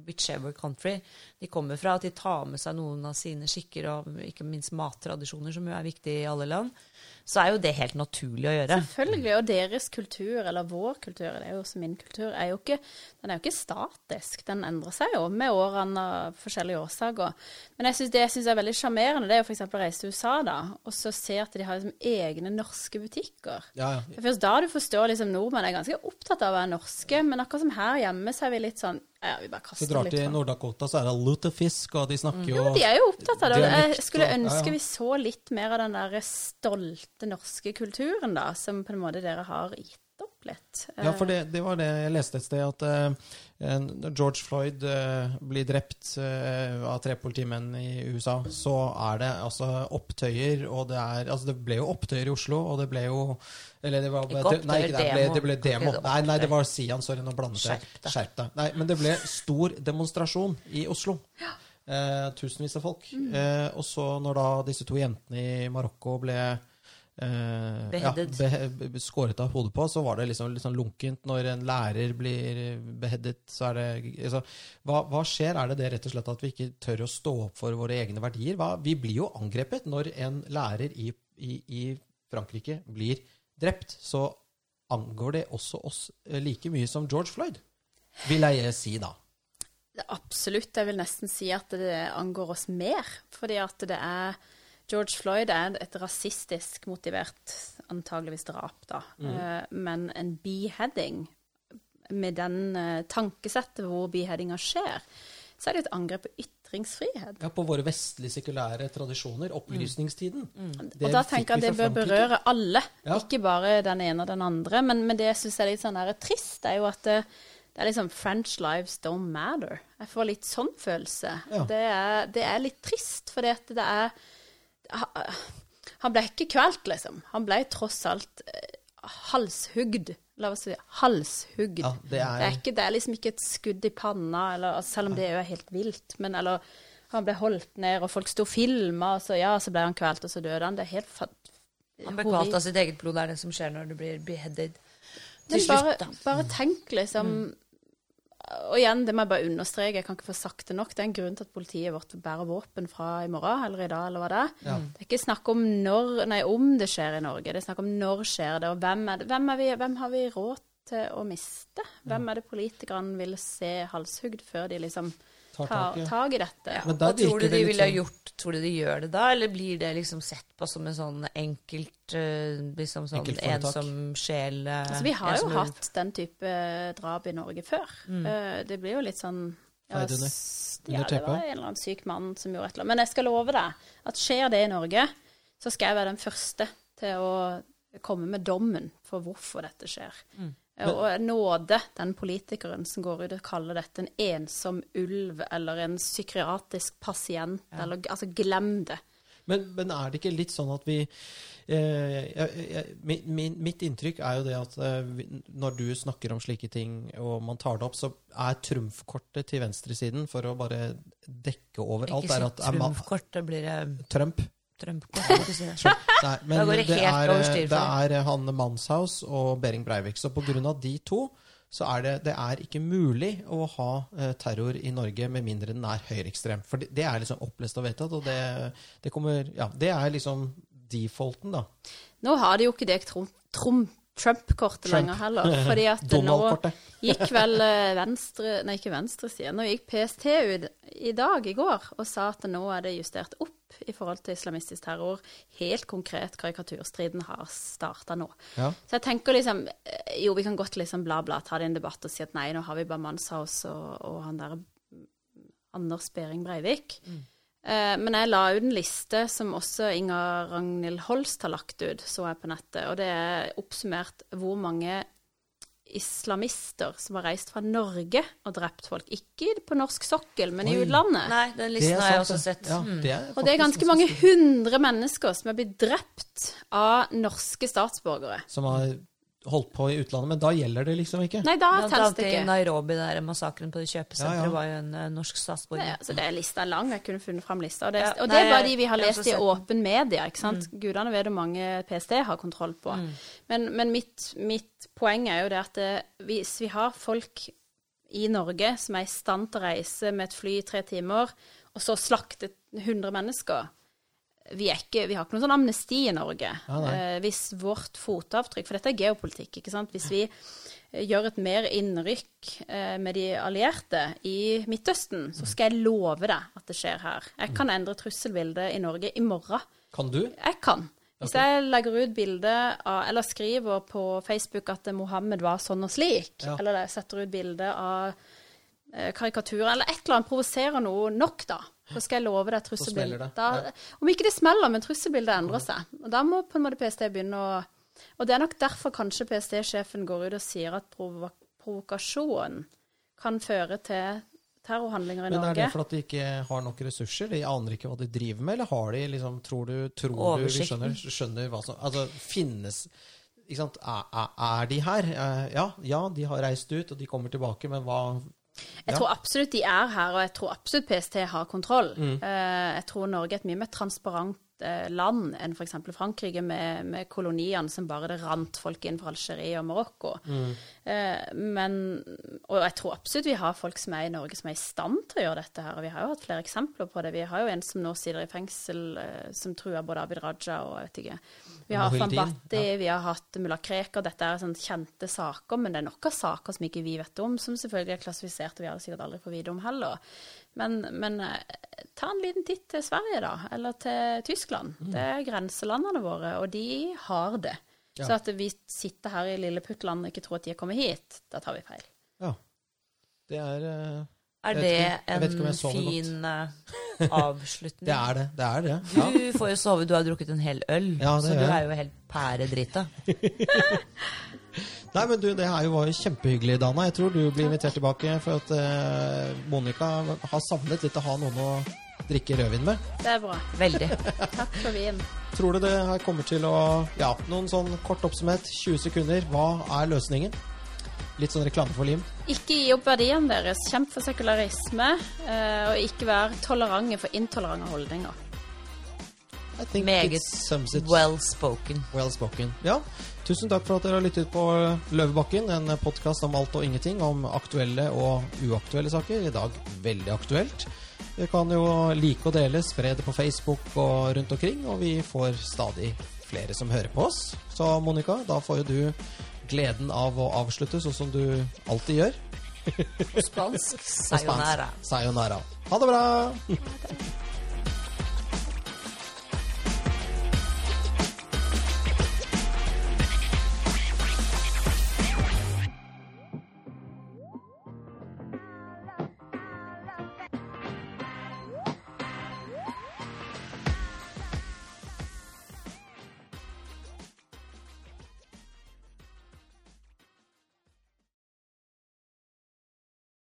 whichever country de kommer fra, at de tar med seg noen av sine skikker og ikke minst mattradisjoner, som jo er viktig i alle land, så er jo det helt naturlig å gjøre. Selvfølgelig. Og deres kultur, eller vår kultur, det er jo også min kultur, er jo ikke, den er jo ikke statisk. Den endrer seg jo med årene av forskjellige årsaker. Men jeg synes det jeg syns er veldig sjarmerende, det er jo f.eks. å reise til USA, da, og så se at de har liksom egne norske butikker. Ja, ja. Det er først da du forstår liksom nordmenn er ganske opptatt av å være norske, men akkurat som her hjemme så er vi litt sånn ja, vi bare kaster Så kaster drar litt til. Nord-Dakota, så er det lutefisk, og de snakker jo Ja, de er jo opptatt av det. Jeg skulle ønske ja, ja. vi så litt mer av den der stolte norske kulturen, da, som på en måte dere har gitt litt. Ja, for det, det var det jeg leste et sted, at eh, når George Floyd eh, blir drept eh, av tre politimenn i USA, så er det altså opptøyer, og det er Altså, det ble jo opptøyer i Oslo, og det ble jo Eller det var Ikke opptøyer, Nei, ikke det, ble, det ble demo. Nei, nei, det var Sian. Sorry, nå blandet jeg. Skjerp deg. Nei, men det ble stor demonstrasjon i Oslo. Eh, tusenvis av folk. Mm. Eh, og så når da disse to jentene i Marokko ble eh, Beheadet. Ja, be, skåret av hodet på, så var det liksom sånn lunkent. Når en lærer blir beheadet, så er det altså, hva, hva skjer? Er det det rett og slett at vi ikke tør å stå opp for våre egne verdier? Hva, vi blir jo angrepet når en lærer i, i, i Frankrike blir drept. Så angår det også oss eh, like mye som George Floyd, vil jeg si da. Absolutt. Jeg vil nesten si at det angår oss mer. Fordi at det er George Floyd er et rasistisk motivert, antageligvis drap, da. Mm. Men en beheading, med den eh, tankesettet hvor beheadinga skjer, så er det et angrep på ytringsfrihet. Ja, på våre vestlige sekulære tradisjoner. Opplysningstiden. Mm. og da tenker jeg at det bør berøre alle, Ja. ikke bare den ene og den andre. Men, men det jeg syns er litt sånn der trist, er jo at det, det er liksom French lives don't matter. Jeg får litt sånn følelse. Ja. Det, er, det er litt trist, fordi at det er Han ble ikke kvalt, liksom. Han ble tross alt eh, halshugd. La oss si halshugd. Ja, det Det er, er, ikke, det er liksom ikke et skudd i panna, eller, altså, selv om det jo er helt vilt. Men eller han ble holdt ned, og folk sto og filma, og så, ja, så ble han kvalt, og så døde han. Det er helt fa- Han ble kvalt av sitt eget blod. Det er det som skjer når du blir beheaded. Til slutt, da. bare tenk, liksom Og igjen, det må jeg bare understreke, jeg kan ikke få sagt det nok. Det er en grunn til at politiet vårt bærer våpen fra i morgen, eller i dag, eller hva det er. Ja. Det er ikke snakk om når, nei, om det skjer i Norge, det er snakk om når skjer det, og hvem, er det, hvem, er vi, hvem har vi råd til å miste? Hvem er det politikerne vil se halshugd før de liksom tar tak i. tak i dette? Men der og tror du de det ville ha sånn- gjort Tror du de gjør det da, eller blir det liksom sett på som en sånn enkelt eh, liksom sånn ensom sjel? eh, Altså, vi har jo hatt den type drap i Norge før. Mm. det blir jo litt sånn ja, under- ja, det var en eller annen syk mann som gjorde et eller annet. Men jeg skal love deg at skjer det i Norge, så skal jeg være den første til å komme med dommen for hvorfor dette skjer. Mm. Eh, Og jeg nåde den politikeren som går ut og kaller dette en ensom ulv eller en psykiatrisk pasient, eller altså glem det. Men, men er det ikke litt sånn at vi eh, jeg, jeg, min, min, Mitt inntrykk er jo det at eh, vi, når du snakker om slike ting, og man tar det opp, så er trumfkortet til venstresiden for å bare dekke over alt Ikke si at man, trumfkort, da blir det Trump. Det. Nei, men Da går det det, helt er, det er han Manshaus og Behring Breivik. Så på grunn av de to så er det, det er ikke mulig å ha eh, terror i Norge med mindre den er høyreekstrem. For det, det er liksom opplest og vedtatt, og det, det kommer Ja, det er liksom defaulten, da. Nå har de jo ikke det Trump- Trump- Trump-kortet Trump. lenger heller. fordi at nå gikk vel eh, venstre Nei, ikke venstresida. Nå gikk PST ut i dag, i går, og sa at nå er det justert opp i forhold til islamistisk terror. Helt konkret, karikaturstriden har starta nå. Ja. Så jeg tenker liksom eh, Jo, vi kan godt liksom bla, bla, ta det i en debatt og si at nei, nå har vi bare Manshaus og, og han der Anders Behring Breivik. Eh, men jeg la ut en liste som også Inger Ragnhild Holst har lagt ut, så jeg på nettet. Og det er oppsummert hvor mange islamister som har reist fra Norge og drept folk. Ikke på norsk sokkel, men i utlandet. Nei, den listen har jeg også sett. Ja, Mm. det Og det er ganske mange hundre mennesker som er blitt drept av norske statsborgere. Som har holdt på i utlandet, men da gjelder det liksom ikke. Nei, da tenkte telles annet det i ikke. Nairobi, der massakren på det kjøpesenteret, Ja, ja. var jo en uh, norsk statsborger. Ja, så det er lista lang. Jeg kunne funnet fram lista. Og det, Ja, og det nei, er bare de vi har lest i åpen media. ikke sant? Gudene vet hvor mange PST har kontroll på. Men, men mitt, mitt poeng er jo det at det, hvis vi har folk i Norge som er i stand til å reise med et fly i tre timer, og så slakte 100 mennesker vi, ikke, vi har ikke noe sånn amnesti i Norge. Ah, eh, hvis vårt fotavtrykk For dette er geopolitikk. ikke sant? Hvis vi eh, gjør et mer innrykk eh, med de allierte i Midtøsten, så skal jeg love deg at det skjer her. Jeg kan endre trusselbildet i Norge i morgen. Kan du? Jeg kan. Hvis jeg legger ut bilde av, eller skriver på Facebook at Mohammed var sånn og slik, Ja. eller jeg setter ut bilde av eh, karikaturer, eller et eller annet provoserer noe nok, da, så skal jeg love deg trusselbildet. det. Da, Om ikke det smeller, men trusselbildet endrer seg. Og da må på en måte PST begynne å Og det er nok derfor kanskje PST-sjefen går ut og sier at provo provokasjon kan føre til terrorhandlinger i Norge. Men er det for at de ikke har nok ressurser? De aner ikke hva de driver med, eller har de liksom Tror du, tror du vi skjønner, skjønner hva som Altså, finnes ikke sant? Er, er, er de her? Eh, Ja, ja, de har reist ut, og de kommer tilbake, men hva Jeg Ja. tror absolutt de er her, og jeg tror absolutt PST har kontroll. Mm. Eh, jeg tror Norge er et mye mer transparent land enn f.eks. Frankrike, med, med koloniene som bare det rant folk inn fra Algerie og Marokko. Mm. Eh, men, og jeg tror absolutt vi har folk som er i Norge som er i stand til å gjøre dette her. og Vi har jo hatt flere eksempler på det. Vi har jo en som nå sitter i fengsel, eh, som truer både Abid Raja og jeg vet ikke. Vi har Afan Bhatti, vi har hatt mulla Krekar. Dette er sånn kjente saker, men det er nok av saker som ikke vi vet om, som selvfølgelig er klassifisert, og vi har sikkert aldri fått vite om heller. Men, men eh, ta en liten titt til Sverige, da, eller til Tyskland. Det er grenselandene våre, og de har det. Ja. Så at vi sitter her i lilleputtland og ikke tror at de er kommet hit, da tar vi feil. Ja. Det er eh, Er det om en fin eh, avslutning? Det er det. Det er det. Ja. Du får jo sove, du har drukket en hel øl, Ja, så du er jo helt pæredrita. Nei, men du, det her var jo kjempehyggelig, Dana. Jeg tror du blir invitert tilbake, for at eh, Monica har savnet litt å ha noen å drikke rødvin med. Det er bra. Veldig. Takk for vin. Tror du det her kommer til å Ja, noen sånn kort oppsummert, 20 sekunder. Hva er løsningen? Litt sånn reklame for lim. Ikke gi opp verdiene deres. Kjemp for sekularisme, eh, og ikke vær tolerante for intolerante holdninger. Meget well spoken. well spoken. Ja, tusen takk for at dere har lyttet på Løvebakken, en podkast om alt og ingenting, om aktuelle og uaktuelle saker. I dag veldig aktuelt. Vi kan jo like og dele, spre det på Facebook og rundt omkring, og vi får stadig flere som hører på oss. Så Monica, da får jo du gleden av å avslutte sånn som du alltid gjør. Spansk. Sayonara. Sayonara. Ha det bra!